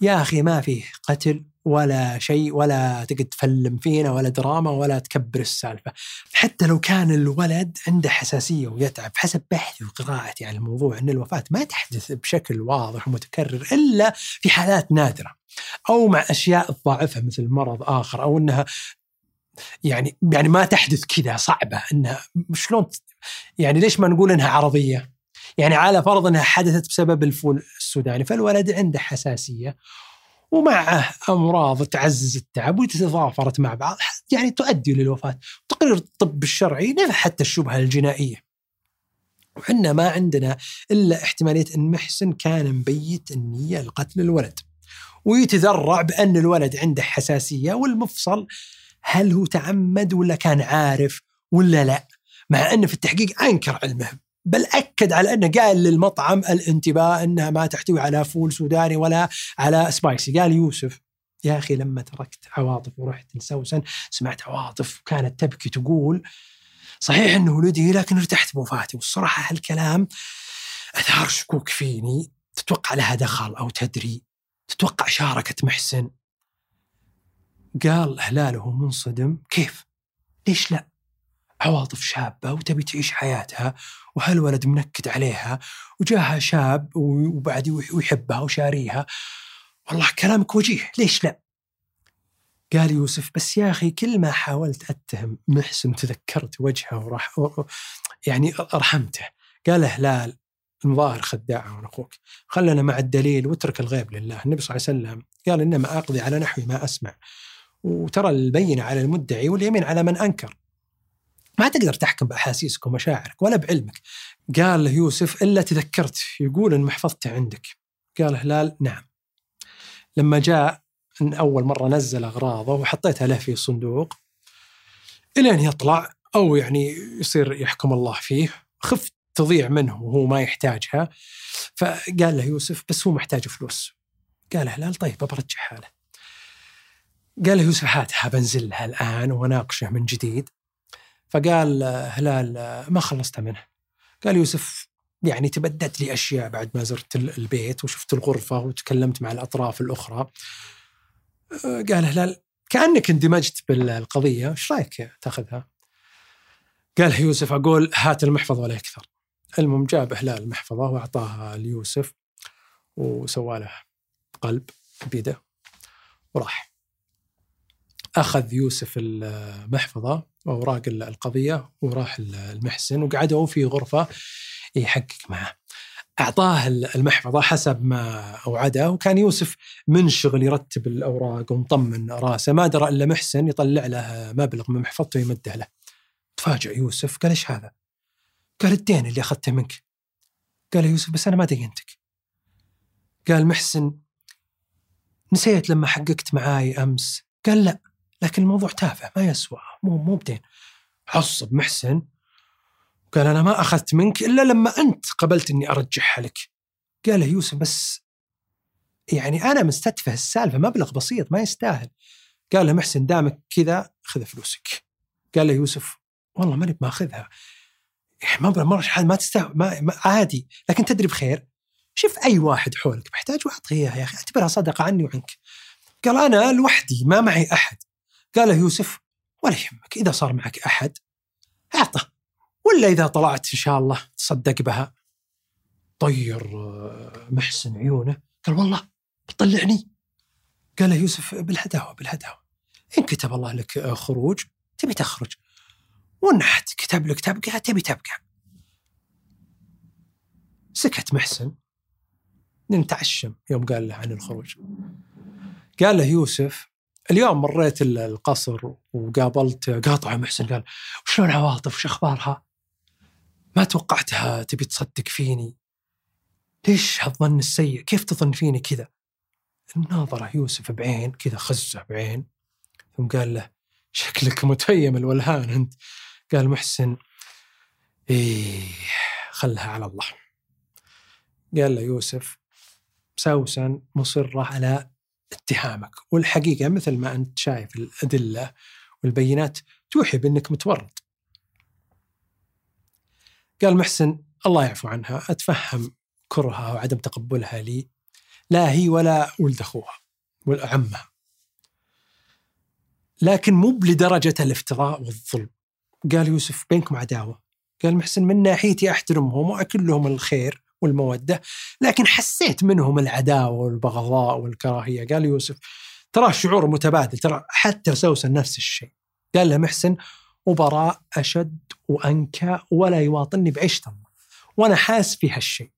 يا أخي ما فيه قتل. ولا شيء ولا تقعد تفلم فينا ولا دراما ولا تكبر السالفة حتى لو كان الولد عنده حساسية ويتعب حسب بحثي وقراءتي عن الموضوع إن الوفاة ما تحدث بشكل واضح ومتكرر إلا في حالات نادرة أو مع أشياء تضاعفها مثل مرض آخر أو إنها يعني يعني ما تحدث كذا صعبة إنها شلون يعني ليش ما نقول إنها عرضية؟ يعني على فرض إنها حدثت بسبب الفول السوداني فالولد عنده حساسية ومعه أمراض تعزز التعب وتتضافرت مع بعض يعني تؤدي للوفاة. تقرير الطب الشرعي نفى حتى الشبهة الجنائية. وحنا ما عندنا إلا احتمالية أن محسن كان مبيت النية لقتل الولد. ويتذرع بأن الولد عنده حساسية والمفصل هل هو تعمد ولا كان عارف ولا لا؟ مع انه في التحقيق أنكر علمه. بل أكد على أنه قال للمطعم الانتباه أنها ما تحتوي على فول سوداني ولا على سبايسي قال يوسف يا أخي لما تركت عواطف ورحت لسوسن سمعت عواطف كانت تبكي تقول صحيح أنه ولدي لكن ارتحت بوفاتي. والصراحة هالكلام أثار شكوك فيني. تتوقع لها دخل أو تدري؟ تتوقع شاركت محسن؟ قال هلاله منصدم كيف؟ ليش لا؟ عواطف شابة وتبي تعيش حياتها وهالولد منكد عليها وجاها شاب وبعد ويحبها وشاريها. والله كلامك وجيه ليش لا؟ قال يوسف بس يا أخي كل ما حاولت أتهم محسن تذكرت وجهه وراح يعني أرحمته. قال هلال المظاهر خداعة من أخوك. خلنا مع الدليل واترك الغيب لله. النبي صلى الله عليه وسلم قال إنما أقضي على نحو ما أسمع. وترى البينة على المدعي واليمين على من أنكر. ما تقدر تحكم بأحاسيسك ومشاعرك ولا بعلمك. قال له يوسف إلا تذكرت يقول إن محفظته عندك. قال هلال نعم. لما جاء إن أول مرة نزل أغراضه وحطيتها له في صندوق إلين يطلع أو يعني يصير يحكم الله فيه خفت تضيع منه وهو ما يحتاجها. فقال له يوسف بس هو محتاج فلوس. قال هلال طيب برجعها له. قال له يوسف هاتها بنزلها الآن وناقشه من جديد. فقال هلال ما خلصت منه قال يوسف يعني تبدت لي أشياء بعد ما زرت البيت وشفت الغرفة وتكلمت مع الأطراف الأخرى. قال هلال كأنك اندمجت بالقضية إيش رأيك تأخذها؟ قال يوسف أقول هات المحفظة ولا أكثر المهم جاب هلال المحفظة وأعطاها ليوسف وسوى له قلب بيده وراح. أخذ يوسف المحفظة واوراق القضية وراح المحسن وقعدوا في غرفة يحقق معه. أعطاه المحفظة حسب ما أوعده وكان يوسف منشغل يرتب الأوراق ومطمن رأسه ما درى إلا محسن يطلع له مبلغ من محفظته ويمده له. تفاجأ يوسف قال إيش هذا؟ قال الدين اللي أخذته منك. قال يوسف بس أنا ما دينتك. قال محسن نسيت لما حققت معاي أمس قال لا لكن الموضوع تافه ما يسوى مو مو بدين. عصب محسن قال أنا ما أخذت منك إلا لما أنت قبلت إني أرجعها لك. قال له يوسف بس يعني أنا مستتفه السالفة مبلغ بسيط ما يستاهل. قال له محسن دامك كذا خذ فلوسك. قال له يوسف والله ماني ماخذها يعني مبلغ مره ما تستاهل ما, ما عادي. لكن تدري بخير شوف أي واحد حولك محتاج واعطيه اياها يا أخي اعتبرها صدقة عني وعنك. قال أنا لوحدي ما معي أحد. قال له يوسف ولا يهمك إذا صار معك أحد أعطه ولا إذا طلعت إن شاء الله تصدق بها. طير آه، محسن عيونه قال والله بتطلعني. قال له يوسف بالهداوة بالهداوة إن كتب الله لك آه، خروج تبي تخرج وإن كتب لك تبقى تبي تبقى. سكت محسن نتعشم يوم قال له عن الخروج. قال له يوسف اليوم مريت القصر وقابلت قاطع محسن قال شلون عواطف وش أخبارها؟ ما توقعتها تبي تصدق فيني ليش هالظن السيء؟ كيف تظن فيني كذا؟ ناظره يوسف بعين كذا خزه بعين ثم قال له شكلك متيم الولهان أنت قال محسن إيه خلها على الله قال له يوسف سوسن مصرة على اتهامك. والحقيقة مثل ما أنت شايف الأدلة والبينات توحي بأنك متورط. قال محسن الله يعفو عنها. أتفهم كرهها وعدم تقبلها لي. لا هي ولا ولد أخوها ولا عمها. لكن مو لدرجة الافتراء والظلم. قال يوسف بينكم عداوة. قال محسن من ناحيتي أحترمهم وأكل لهم الخير والمودة. لكن حسيت منهم العداوة والبغضاء والكراهية. قال يوسف ترى شعور متبادل ترى حتى سوسن نفس الشيء. قال له محسن وبراء أشد وأنكى ولا يواطني بعيشة الله وأنا حاس في هالشيء.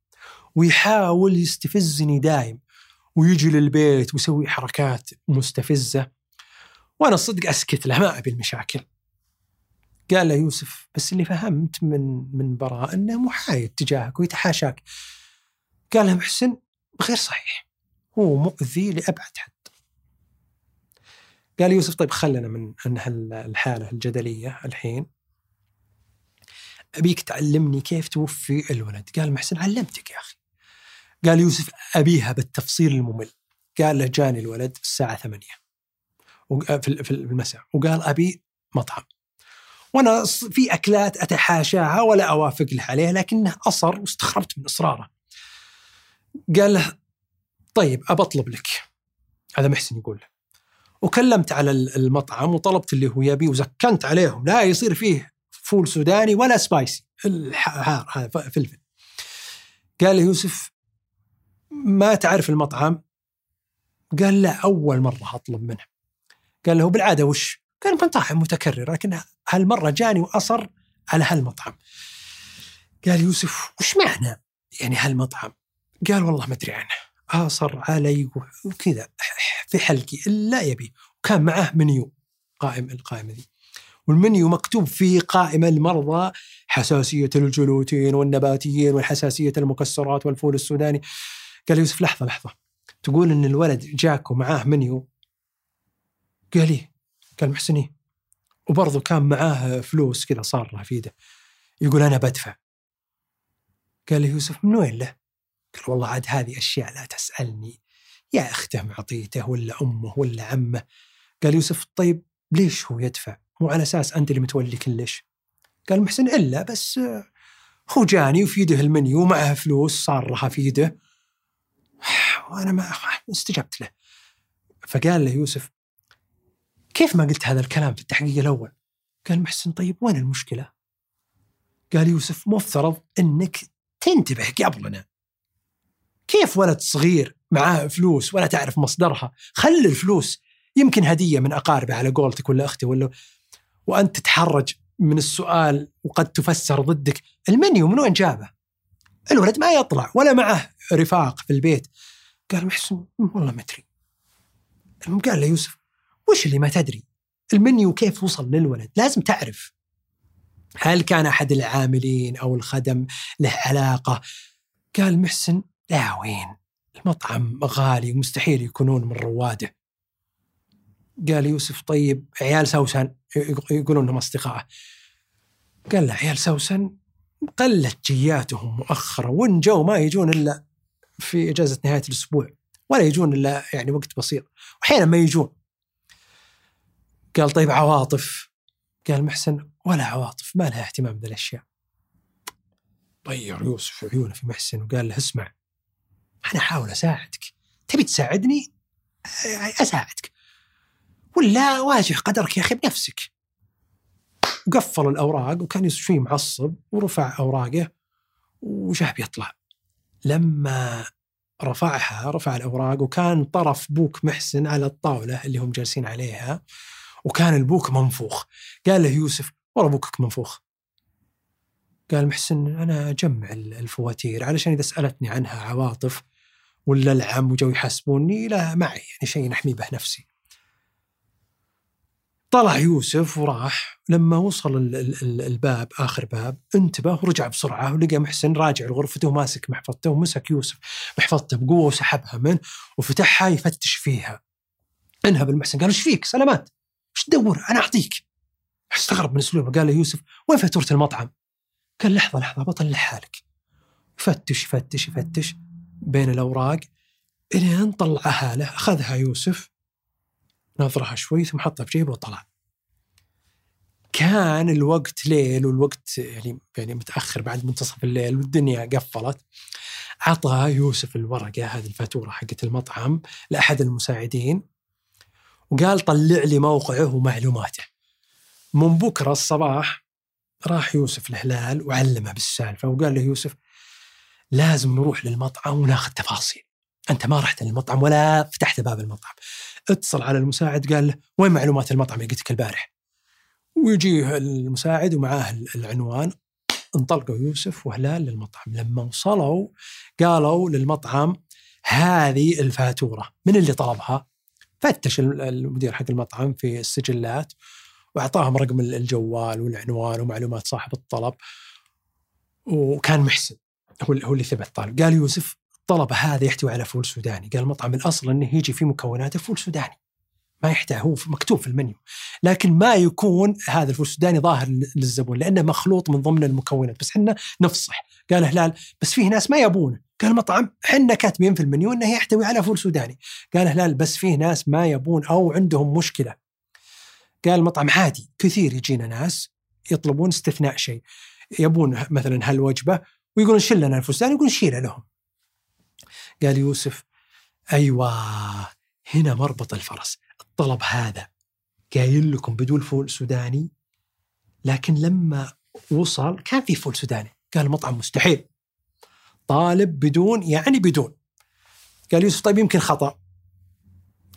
ويحاول يستفزني دايم ويجي للبيت ويسوي حركات مستفزة وأنا الصدق أسكت له ما أبي المشاكل. قال له يوسف بس اللي فهمت من من براء إنه محايد تجاهك ويتحاشاك. قال له محسن غير صحيح هو مؤذي لأبعد حد. قال يوسف طيب خلنا من ان الحالة الجدلية الحين. أبيك تعلمني كيف توفي الولد. قال محسن علمتك يا أخي. قال يوسف أبيها بالتفصيل الممل. قال له جاني الولد الساعة 8 في المساء. وقال أبي مطعم. وأنا في أكلات أتحاشاها ولا أوافق له عليها لكنه أصر واستغربت من إصراره. قال له طيب أبى أطلب لك. هذا محسن يقول له. وكلمت على المطعم وطلبت اللي هو يبي وزكنت عليهم. لا يصير فيه فول سوداني ولا سبايسي. الحار هذا فلفل. قال له يوسف ما تعرف المطعم؟ قال لا أول مرة أطلب منه. قال له بالعادة وش؟ كان مطاعم متكرره لكن هالمرة جاني وأصر على هالمطعم. قال يوسف وش معنى يعني هالمطعم؟ قال والله ما أدري عنه. أصر علي وكذا في حلقي لا يبي. وكان معه منيو قائم القائمة ذي. والمنيو مكتوب فيه قائمة المرضى حساسية الجلوتين والنباتيين والحساسية المكسرات والفول السوداني. قال يوسف لحظة لحظة. تقول إن الولد جاك ومعاه منيو؟ قال لي قال محسني وبرضه كان معاه فلوس كذا صار في يده. يقول أنا بدفع. قال لي يوسف من وين له؟ قال والله عاد هذه أشياء لا تسألني. يا أخته معطيته ولا أمه ولا عمه. قال يوسف طيب ليش هو يدفع؟ مو على أساس أنت اللي متولي كلش. قال محسن إلا بس هو جاني وفي يده المنيو ومعه فلوس صار في يده. (sighs) وأنا ما استجبت له. فقال له يوسف كيف ما قلت هذا الكلام في التحقيق الأول؟ قال محسن طيب وين المشكلة؟ قال يوسف مفترض أنك تنتبه قبلنا كيف ولد صغير معاه فلوس ولا تعرف مصدرها؟ خلي الفلوس. يمكن هدية من أقاربه على قولتك ولا أختي ولا وأنت تتحرج من السؤال وقد تفسر ضدك. المنيو من وين جابه؟ الولد ما يطلع ولا معه رفاق في البيت. قال محسن والله ما أدري. قال له يوسف وش اللي ما تدري؟ المنيو كيف وصل للولد؟ لازم تعرف. هل كان أحد العاملين أو الخدم له علاقة؟ قال محسن لا وين؟ المطعم غالي ومستحيل يكونون من رواده. قال يوسف طيب عيال سوسن. يقولون انهم اصدقائه قال له عيال سوسن؟ قلت جياتهم مؤخرا وان جو ما يجون إلا في إجازة نهاية الأسبوع ولا يجون إلا يعني وقت بسيط واحيانا ما يجون. قال طيب عواطف. قال محسن ولا عواطف ما لها اهتمام بالاشياء طير يوسف عيونه في محسن وقال له اسمع أنا أحاول أساعدك. تبي تساعدني؟ أساعدك. ولا واجه قدرك يا أخي بنفسك. وقفل الأوراق وكان يوسف شوي معصب ورفع أوراقه وجاه بيطلع لما رفعها رفع الأوراق وكان طرف بوك محسن على الطاولة اللي هم جالسين عليها وكان البوك منفوخ. قال له يوسف والله بوكك منفوخ. قال محسن أنا أجمع الفواتير علشان إذا سألتني عنها عواطف ولا العم وجو يحاسبوني لا معي يعني شيء نحمي به نفسي. طلع يوسف وراح. لما وصل الباب آخر باب انتبه ورجع بسرعة ولقى محسن راجع لغرفته وماسك محفظته ومسك يوسف محفظته بقوة وسحبها منه وفتحها يفتش فيها. انهب المحسن قال إيش فيك؟ سلامات. إيش تدور؟ أنا اعطيك. استغرب من اسلوبه قال له يوسف وين فاتورة المطعم؟ قال لحظة لحظة بطلعها لك يفتش يفتش يفتش بين الأوراق إلين طلعها له أخذها يوسف نظرها شوي ثم حطها في جيبه وطلع. كان الوقت ليل والوقت يعني يعني متأخر بعد منتصف الليل والدنيا قفلت. عطى يوسف الورقة هذه الفاتورة حقت المطعم لأحد المساعدين. وقال طلع لي موقعه ومعلوماته. من بكرة الصباح راح يوسف الهلال وعلمه بالسالفة وقال له يوسف لازم نروح للمطعم وناخذ تفاصيل. أنت ما رحت للمطعم ولا فتحت باب المطعم. اتصل على المساعد قال له وين معلومات المطعم اللي قلت لك البارح؟ ويجيه المساعد ومعاه العنوان. انطلقوا يوسف وهلال للمطعم. لما وصلوا قالوا للمطعم هذه الفاتورة. من اللي طلبها؟ فتش المدير حق المطعم في السجلات وأعطاهم رقم الجوال والعنوان ومعلومات صاحب الطلب. وكان محسن هو هو اللي ثبت طالب. قال يوسف الطلب هذا يحتوي على فول سوداني. قال المطعم الأصل إنه يجي في مكوناته فول سوداني. ما يحتاج هو مكتوب في المنيو. لكن ما يكون هذا الفول السوداني ظاهر للزبون لأنه مخلوط من ضمن المكونات. بس إحنا نفصح. قال هلال بس فيه ناس ما يبونه. قال المطعم إحنا كاتبين في المنيو إنه يحتوي على فول سوداني. قال هلال بس فيه ناس ما يبون أو عندهم مشكلة. قال المطعم عادي كثير يجينا ناس يطلبون استثناء شيء يبون مثلا هالوجبة ويقولون شيل لنا الفول السوداني يقول شيله لهم. قال يوسف أيوه هنا مربط الفرس الطلب هذا قايل لكم بدون فول سوداني لكن لما وصل كان في فول سوداني. قال المطعم مستحيل. طالب بدون يعني بدون. قال يوسف طيب يمكن خطأ.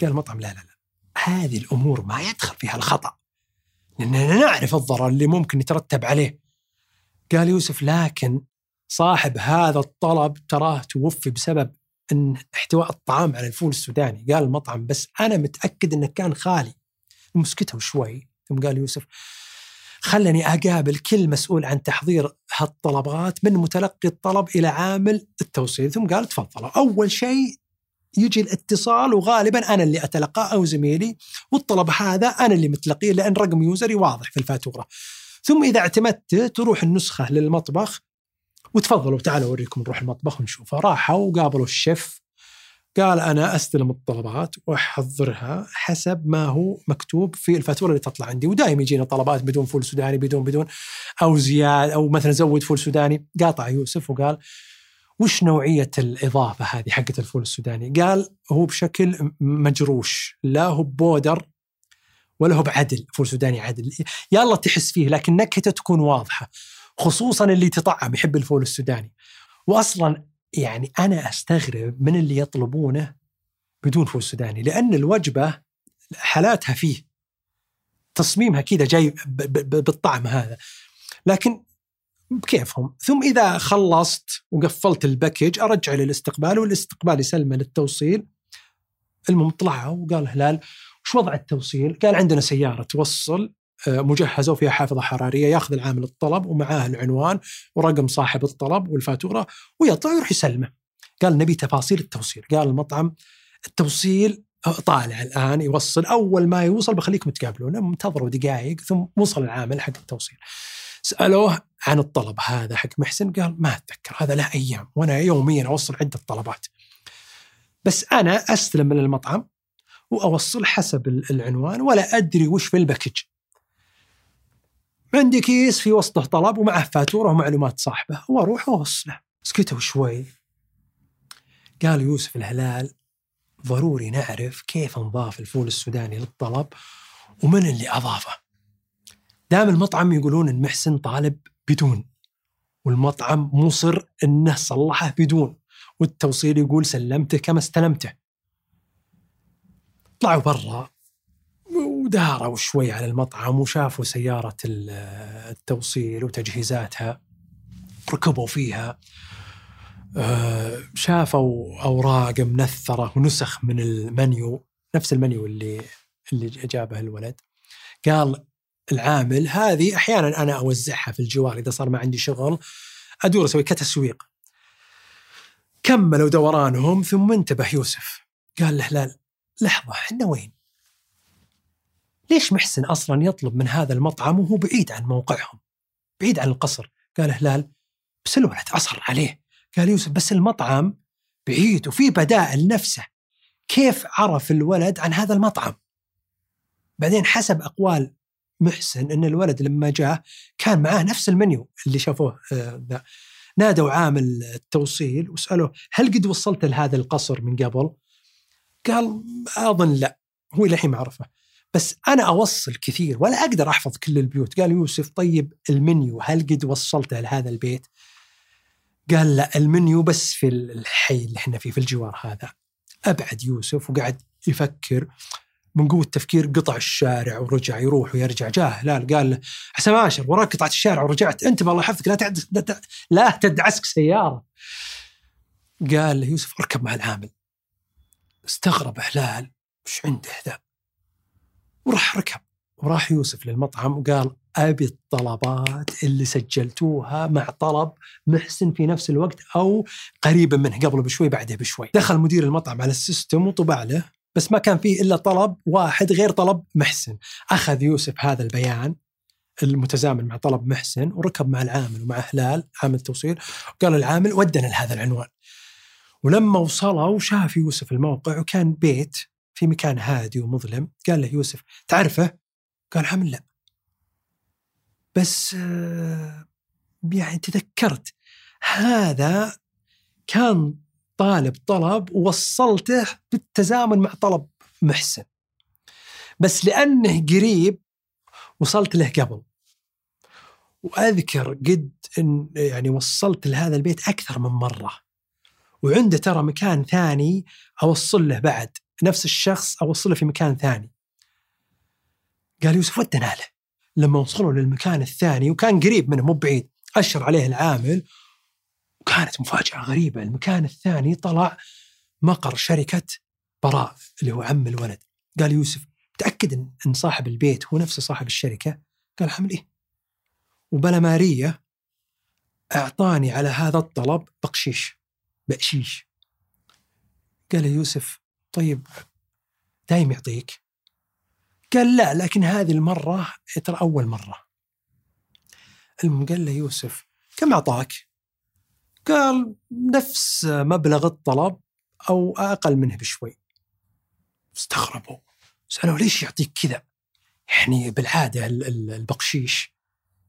قال المطعم لا لا لا. هذه الأمور ما يدخل فيها الخطأ. لأننا نعرف الضرر اللي ممكن يترتب عليه. قال يوسف لكن صاحب هذا الطلب تراه توفي بسبب إن احتواء الطعام على الفول السوداني. قال المطعم بس أنا متأكد إنه كان خالي. مسكته شوي. ثم قال يوسف خلني أقابل كل مسؤول عن تحضير هالطلبات من متلقي الطلب إلى عامل التوصيل. ثم قال تفضلوا أول شيء يجي الاتصال وغالبا أنا اللي أتلقاه أو زميلي والطلب هذا أنا اللي متلقيه لأن رقم user ي واضح في الفاتورة. ثم إذا اعتمدت تروح النسخة للمطبخ وتفضلوا تعالوا أوريكم نروح المطبخ ونشوفها راحوا وقابلوا الشيف قال أنا أستلم الطلبات وأحضرها حسب ما هو مكتوب في الفاتورة اللي تطلع عندي. ودائما يجينا طلبات بدون فول سوداني بدون بدون أو زياد أو مثلا زود فول سوداني. قاطع يوسف وقال وش نوعية الإضافة هذه حقت الفول السوداني؟ قال هو بشكل مجروش. لا هو powder ولا هو بعدل فول سوداني عدل. يلا تحس فيه لكن نكهته تكون واضحة خصوصا اللي تطعم يحب الفول السوداني. واصلا يعني أنا أستغرب من اللي يطلبونه بدون فول سوداني لأن الوجبة حالاتها فيه تصميمها كذا جاي بالطعم هذا. لكن بكيفهم؟ ثم إذا خلصت وقفلت الباكج أرجع للاستقبال والاستقبال يسلمه للتوصيل. المهم طلعوا وقال هلال وش وضع التوصيل؟ قال عندنا سيارة توصل مجهزة وفيها حافظة حرارية ياخذ العامل الطلب ومعاه العنوان ورقم صاحب الطلب والفاتورة ويطلع ويروح يسلمه. قال نبي تفاصيل التوصيل، قال المطعم التوصيل طالع الآن يوصل أول ما يوصل بخليكم تقابلونه انتظروا دقائق ثم وصل العامل حق التوصيل. سألوه عن الطلب هذا حق محسن قال ما أتذكر هذا له أيام وأنا يوميا أوصل عدة طلبات. بس أنا أستلم من المطعم وأوصل حسب العنوان ولا أدري وش في ال package عندي كيس في وسطه طلب ومعه فاتورة ومعلومات صاحبه. وأروح واوصله سكتوا شوي. قال يوسف الهلال ضروري نعرف كيف انضاف الفول السوداني للطلب ومن اللي أضافه. دام المطعم يقولون إن محسن طالب بدون والمطعم مصر إنه صلحه بدون والتوصيل يقول سلمته كما استلمته. طلعوا برا. وداروا شوي على المطعم وشافوا سيارة التوصيل وتجهيزاتها ركبوا فيها آه، شافوا أوراق منثرة ونسخ من المنيو نفس المنيو اللي اللي جابه الولد. قال العامل هذه أحيانا أنا أوزعها في الجوار إذا صار ما عندي شغل أدور أسوي كتسويق. كملوا دورانهم ثم انتبه يوسف. قال له لا لحظة إحنا وين؟ ليش محسن أصلا يطلب من هذا المطعم وهو بعيد عن موقعهم؟ بعيد عن القصر. قال هلال بس الولد أصر عليه. قال يوسف بس المطعم بعيد وفي بدائل نفسه. كيف عرف الولد عن هذا المطعم؟ بعدين حسب أقوال محسن إن الولد لما جاء كان معاه نفس المنيو اللي شافوه آه ذا. نادوا عامل التوصيل وسألوه هل قد وصلت لهذا القصر من قبل؟ قال أظن لا. هو للحين ما اعرفه بس أنا أوصل كثير ولا أقدر أحفظ كل البيوت. قال يوسف طيب المنيو هل قد وصلته لهذا البيت؟ قال لا المنيو بس في الحي اللي إحنا فيه في الجوار هذا. أبعد يوسف وقعد يفكر من قوة التفكير قطع الشارع ورجع يروح ويرجع. جاه هلال قال له حسن ماشر وراك قطعة الشارع ورجعت. أنت الله يحفظك لا تعد لا تدعسك سيارة. قال له يوسف اركب مع العامل. استغرب هلال وش عنده ذا وراح ركب وراح يوسف للمطعم وقال أبي الطلبات اللي سجلتوها مع طلب محسن في نفس الوقت أو قريبا منه قبله بشوي بعده بشوي. دخل مدير المطعم على السيستم وطبع له بس ما كان فيه إلا طلب واحد غير طلب محسن. أخذ يوسف هذا البيان المتزامن مع طلب محسن وركب مع العامل ومع هلال عامل توصيل وقال العامل ودنا لهذا العنوان. ولما وصلوا شاف يوسف الموقع وكان بيت في مكان هادي ومظلم. قال له يوسف تعرفه؟ قال حمل لا. بس آه، يعني تذكرت هذا كان طالب طلب ووصلته بالتزامن مع طلب محسن. بس لأنه قريب وصلت له قبل. وأذكر قد إن يعني وصلت لهذا البيت أكثر من مرة. وعنده ترى مكان ثاني أوصل له بعد. نفس الشخص أوصله في مكان ثاني. قال يوسف ودنا له. لما وصلوا للمكان الثاني وكان قريب منه مو بعيد أشر عليه العامل. وكانت مفاجأة غريبة. المكان الثاني طلع مقر شركة براء اللي هو عم الولد. قال يوسف تأكد أن صاحب البيت هو نفسه صاحب الشركة؟ قال حمل إيه. وبلا مارية أعطاني على هذا الطلب بقشيش بقشيش. قال يوسف طيب دايم يعطيك. قال لا لكن هذه المرة ترى أول مرة. المهم قال له يوسف كم أعطاك؟ قال نفس مبلغ الطلب أو أقل منه بشوي. استغربوا سألوا ليش يعطيك كذا؟ يعني بالعادة البقشيش.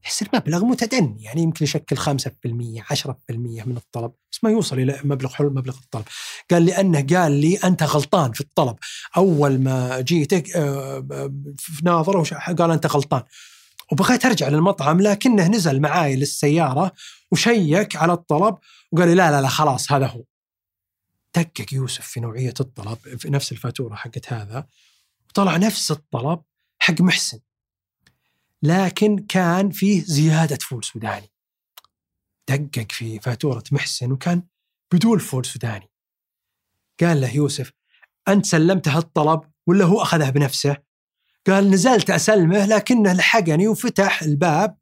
يصير مبلغ متدني يعني يمكن يشكل 5% 10% من الطلب بس ما يوصل إلى مبلغ حلو مبلغ الطلب. قال لأنه قال لي أنت غلطان في الطلب. أول ما جيتك آه، في ناظرة قال أنت غلطان. وبغيت أرجع للمطعم لكنه نزل معاي للسيارة وشيك على الطلب وقال لي لا لا لا خلاص هذا هو. دقق يوسف في نوعية الطلب في نفس الفاتورة حقت هذا وطلع نفس الطلب حق محسن. لكن كان فيه زيادة فول سوداني. دقق في فاتورة محسن وكان بدون فول سوداني. قال له يوسف أنت سلمته الطلب ولا هو أخذه بنفسه؟ قال نزلت أسلمه لكنه لحقني وفتح الباب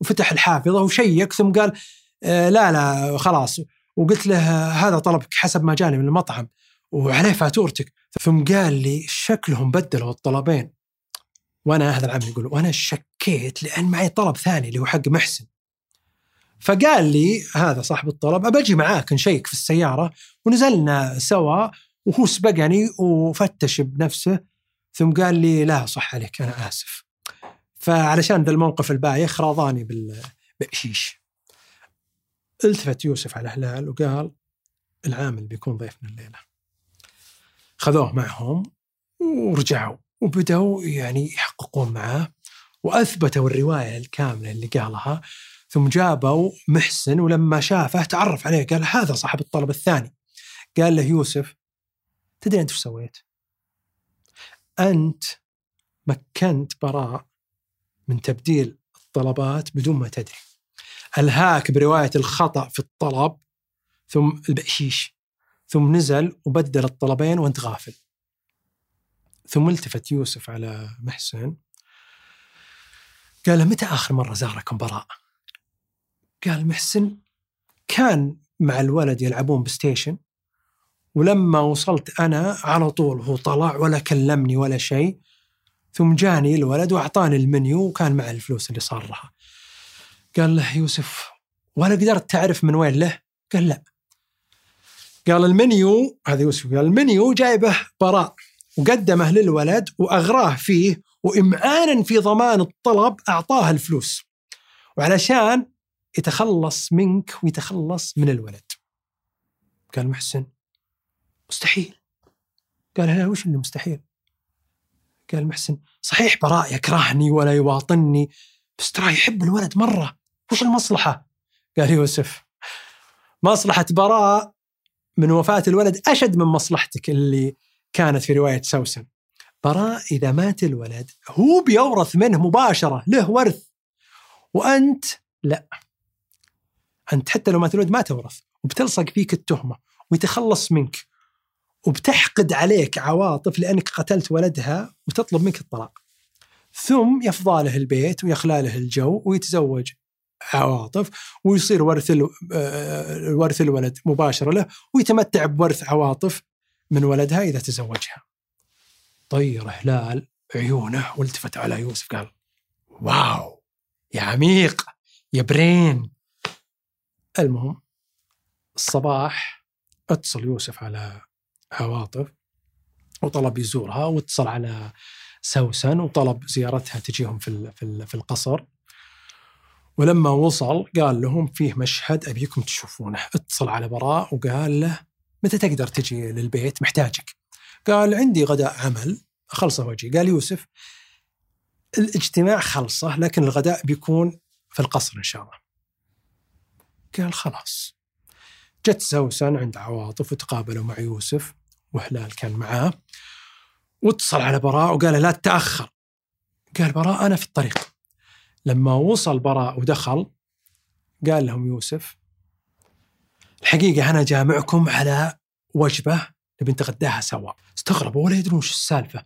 وفتح الحافظة وشيك ثم قال آه لا لا خلاص. وقلت له هذا طلبك حسب ما جاني من المطعم وعليه فاتورتك. ثم قال لي شكلهم بدلوا الطلبين. وأنا هذا العمل يقول وأنا شكيت لأن معي طلب ثاني اللي هو حق محسن. فقال لي هذا صاحب الطلب ابى معاك نشيك في السيارة. ونزلنا سوا وهو سبقني وفتش بنفسه ثم قال لي لا صح عليك أنا آسف. فعلشان ذا الموقف البايخ راضاني بالبقشيش التفت يوسف على هلال وقال العامل بيكون ضيفنا الليلة. خذوه معهم ورجعوا. وبدأوا يعني يحققون معاه وأثبتوا الرواية الكاملة اللي قالها ثم جابوا محسن ولما شافه تعرف عليه قال هذا صاحب الطلب الثاني. قال له يوسف تدري أنت وش سويت؟ أنت مكنت براء من تبديل الطلبات بدون ما تدري. ألهاك برواية الخطأ في الطلب ثم البقشيش ثم نزل وبدل الطلبين وأنت غافل. ثم التفت يوسف على محسن. قال له متى آخر مرة زاركم براء قال محسن كان مع الولد يلعبون بستيشن ولما وصلت أنا على طول هو طلع ولا كلمني ولا شيء ثم جاني الولد وأعطاني المنيو وكان مع الفلوس اللي صار لها. قال له يوسف ولا قدرت تعرف من وين له؟ قال لا. قال المنيو هذا يوسف قال المنيو جايبه براء. وقدمه للولد وأغراه فيه وإمعانا في ضمان الطلب أعطاه الفلوس وعلشان يتخلص منك ويتخلص من الولد. قال محسن مستحيل. قال لا وش اللي مستحيل؟ قال محسن صحيح براء يكرهني ولا يواطني بس ترى يحب الولد مرة. وش المصلحة؟ قال يوسف مصلحة براء من وفاة الولد أشد من مصلحتك اللي كانت في رواية سوسن. براء إذا مات الولد هو بيورث منه مباشرة له ورث. وأنت؟ لا. أنت حتى لو مات الولد ما تورث وبتلصق فيك التهمة ويتخلص منك وبتحقد عليك عواطف لأنك قتلت ولدها وتطلب منك الطلاق. ثم يفضى له البيت ويخلى له الجو ويتزوج عواطف ويصير ورث آه، ورث الولد مباشرة له ويتمتع بورث عواطف. من ولدها إذا تزوجها. طير هلال عيونه والتفت على يوسف قال wow يا عميق يا brain. المهم الصباح اتصل يوسف على عواطف وطلب يزورها واتصل على سوسن وطلب زيارتها تجيهم في في القصر. ولما وصل قال لهم فيه مشهد أبيكم تشوفونه. اتصل على براء وقال له متى تقدر تجي للبيت؟ محتاجك. قال عندي غداء عمل. خلصه وجهي. قال يوسف الاجتماع خلصه لكن الغداء بيكون في القصر إن شاء الله. قال خلاص. جت سوسن عند عواطف وتقابلوا مع يوسف وهلال كان معاه واتصل على براء وقال لا تتأخر. قال براء أنا في الطريق. لما وصل براء ودخل قال لهم يوسف الحقيقة أنا جامعكم على وجبة نبي نتغداها سوا استغربوا ولا يدرون وش السالفة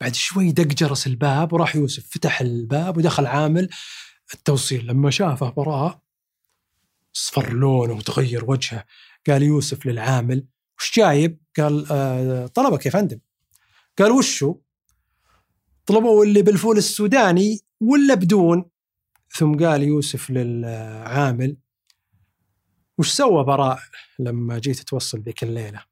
بعد شوي دق جرس الباب وراح يوسف فتح الباب ودخل عامل التوصيل لما شافه براء اصفر لونه وتغير وجهه قال يوسف للعامل وش جايب؟ قال آه طلبك يا فندم قال وشو؟ طلبوا اللي بالفول السوداني ولا بدون؟ ثم قال يوسف للعامل وش سوى براء لما جيت توصل ذيك الليلة؟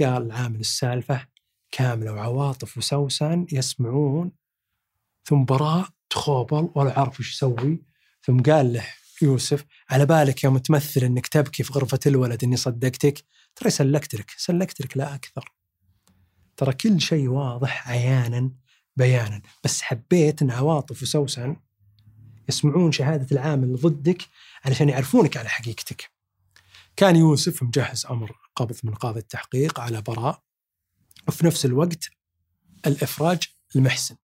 قال عامل السالفة كاملة وعواطف وسوسن يسمعون ثم براء تخوبل ولا عارف وش يسوي ثم قال له يوسف على بالك يوم تمثل إنك تبكي في غرفة الولد إني صدقتك ترى سلكت لك سلكت لك لا أكثر ترى كل شيء واضح عيانا بيانا بس حبيت إن عواطف وسوسن يسمعون شهادة العامل ضدك علشان يعرفونك على حقيقتك. كان يوسف مجهز أمر قبض من قاضي التحقيق على براء وفي نفس الوقت الإفراج المحسن.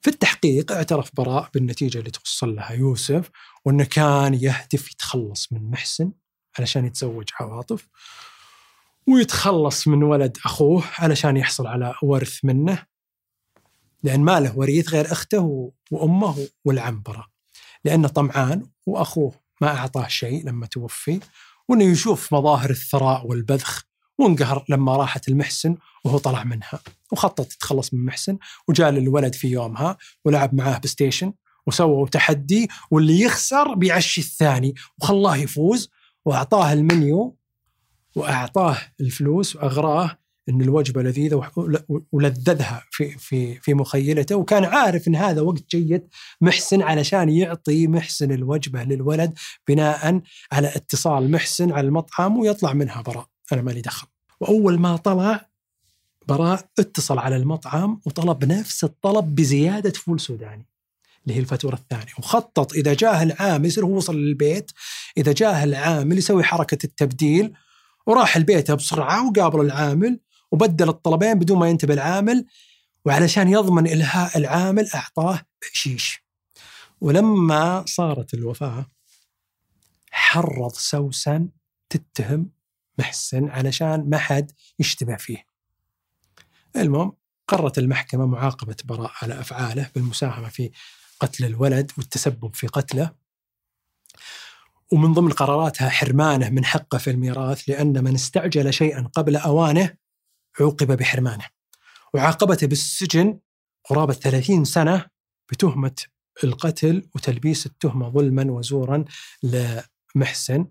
في التحقيق اعترف براء بالنتيجة اللي توصل لها يوسف وأنه كان يهدف يتخلص من محسن علشان يتزوج عواطف ويتخلص من ولد أخوه علشان يحصل على ورث منه لأن ما له وريث غير أخته وأمه والعم براء. لأنه طمعان وأخوه ما أعطاه شيء لما توفي وأنه يشوف مظاهر الثراء والبذخ وانقهر لما راحت المحسن وهو طلع منها. وخطط يتخلص من محسن وجاء للولد في يومها ولعب معاه بستيشن وسووا تحدي واللي يخسر بيعشي الثاني وخلاه يفوز. وأعطاه المنيو وأعطاه الفلوس وأغراه إن الوجبة لذيذة ولذذها في في في مخيلته وكان عارف إن هذا وقت جيد محسن علشان يعطي محسن الوجبة للولد بناء على اتصال محسن على المطعم ويطلع منها براء. أنا مالي دخل. وأول ما طلع براء اتصل على المطعم وطلب نفس الطلب بزيادة فول سوداني اللي هي الفاتورة الثانية. وخطط إذا جاه العامل يصير هو وصل للبيت إذا جاه العامل يسوي حركة التبديل وراح البيت بسرعة وقابل العامل وبدل الطلبين بدون ما ينتبه العامل وعلشان يضمن إلهاء العامل أعطاه بشيش ولما صارت الوفاة حرض سوسن تتهم محسن علشان ما حد يشتبه فيه. المهم قررت المحكمة معاقبة براء على أفعاله بالمساهمة في قتل الولد والتسبب في قتله. ومن ضمن قراراتها حرمانه من حقه في الميراث لأن من استعجل شيئا قبل أوانه عوقب بحرمانه. وعاقبته بالسجن قرابة 30 سنة بتهمة القتل وتلبيس التهمة ظلما وزورا لمحسن.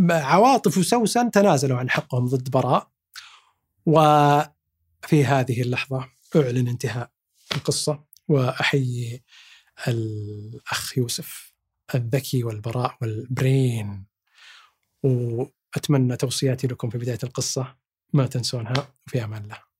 عواطف وسوسن تنازلوا عن حقهم ضد براء. وفي هذه اللحظة أعلن انتهاء القصة وأحيي الأخ يوسف الذكي والبراء والبرين. وأتمنى توصياتي لكم في بداية القصة. ما تنسونها في أمان الله.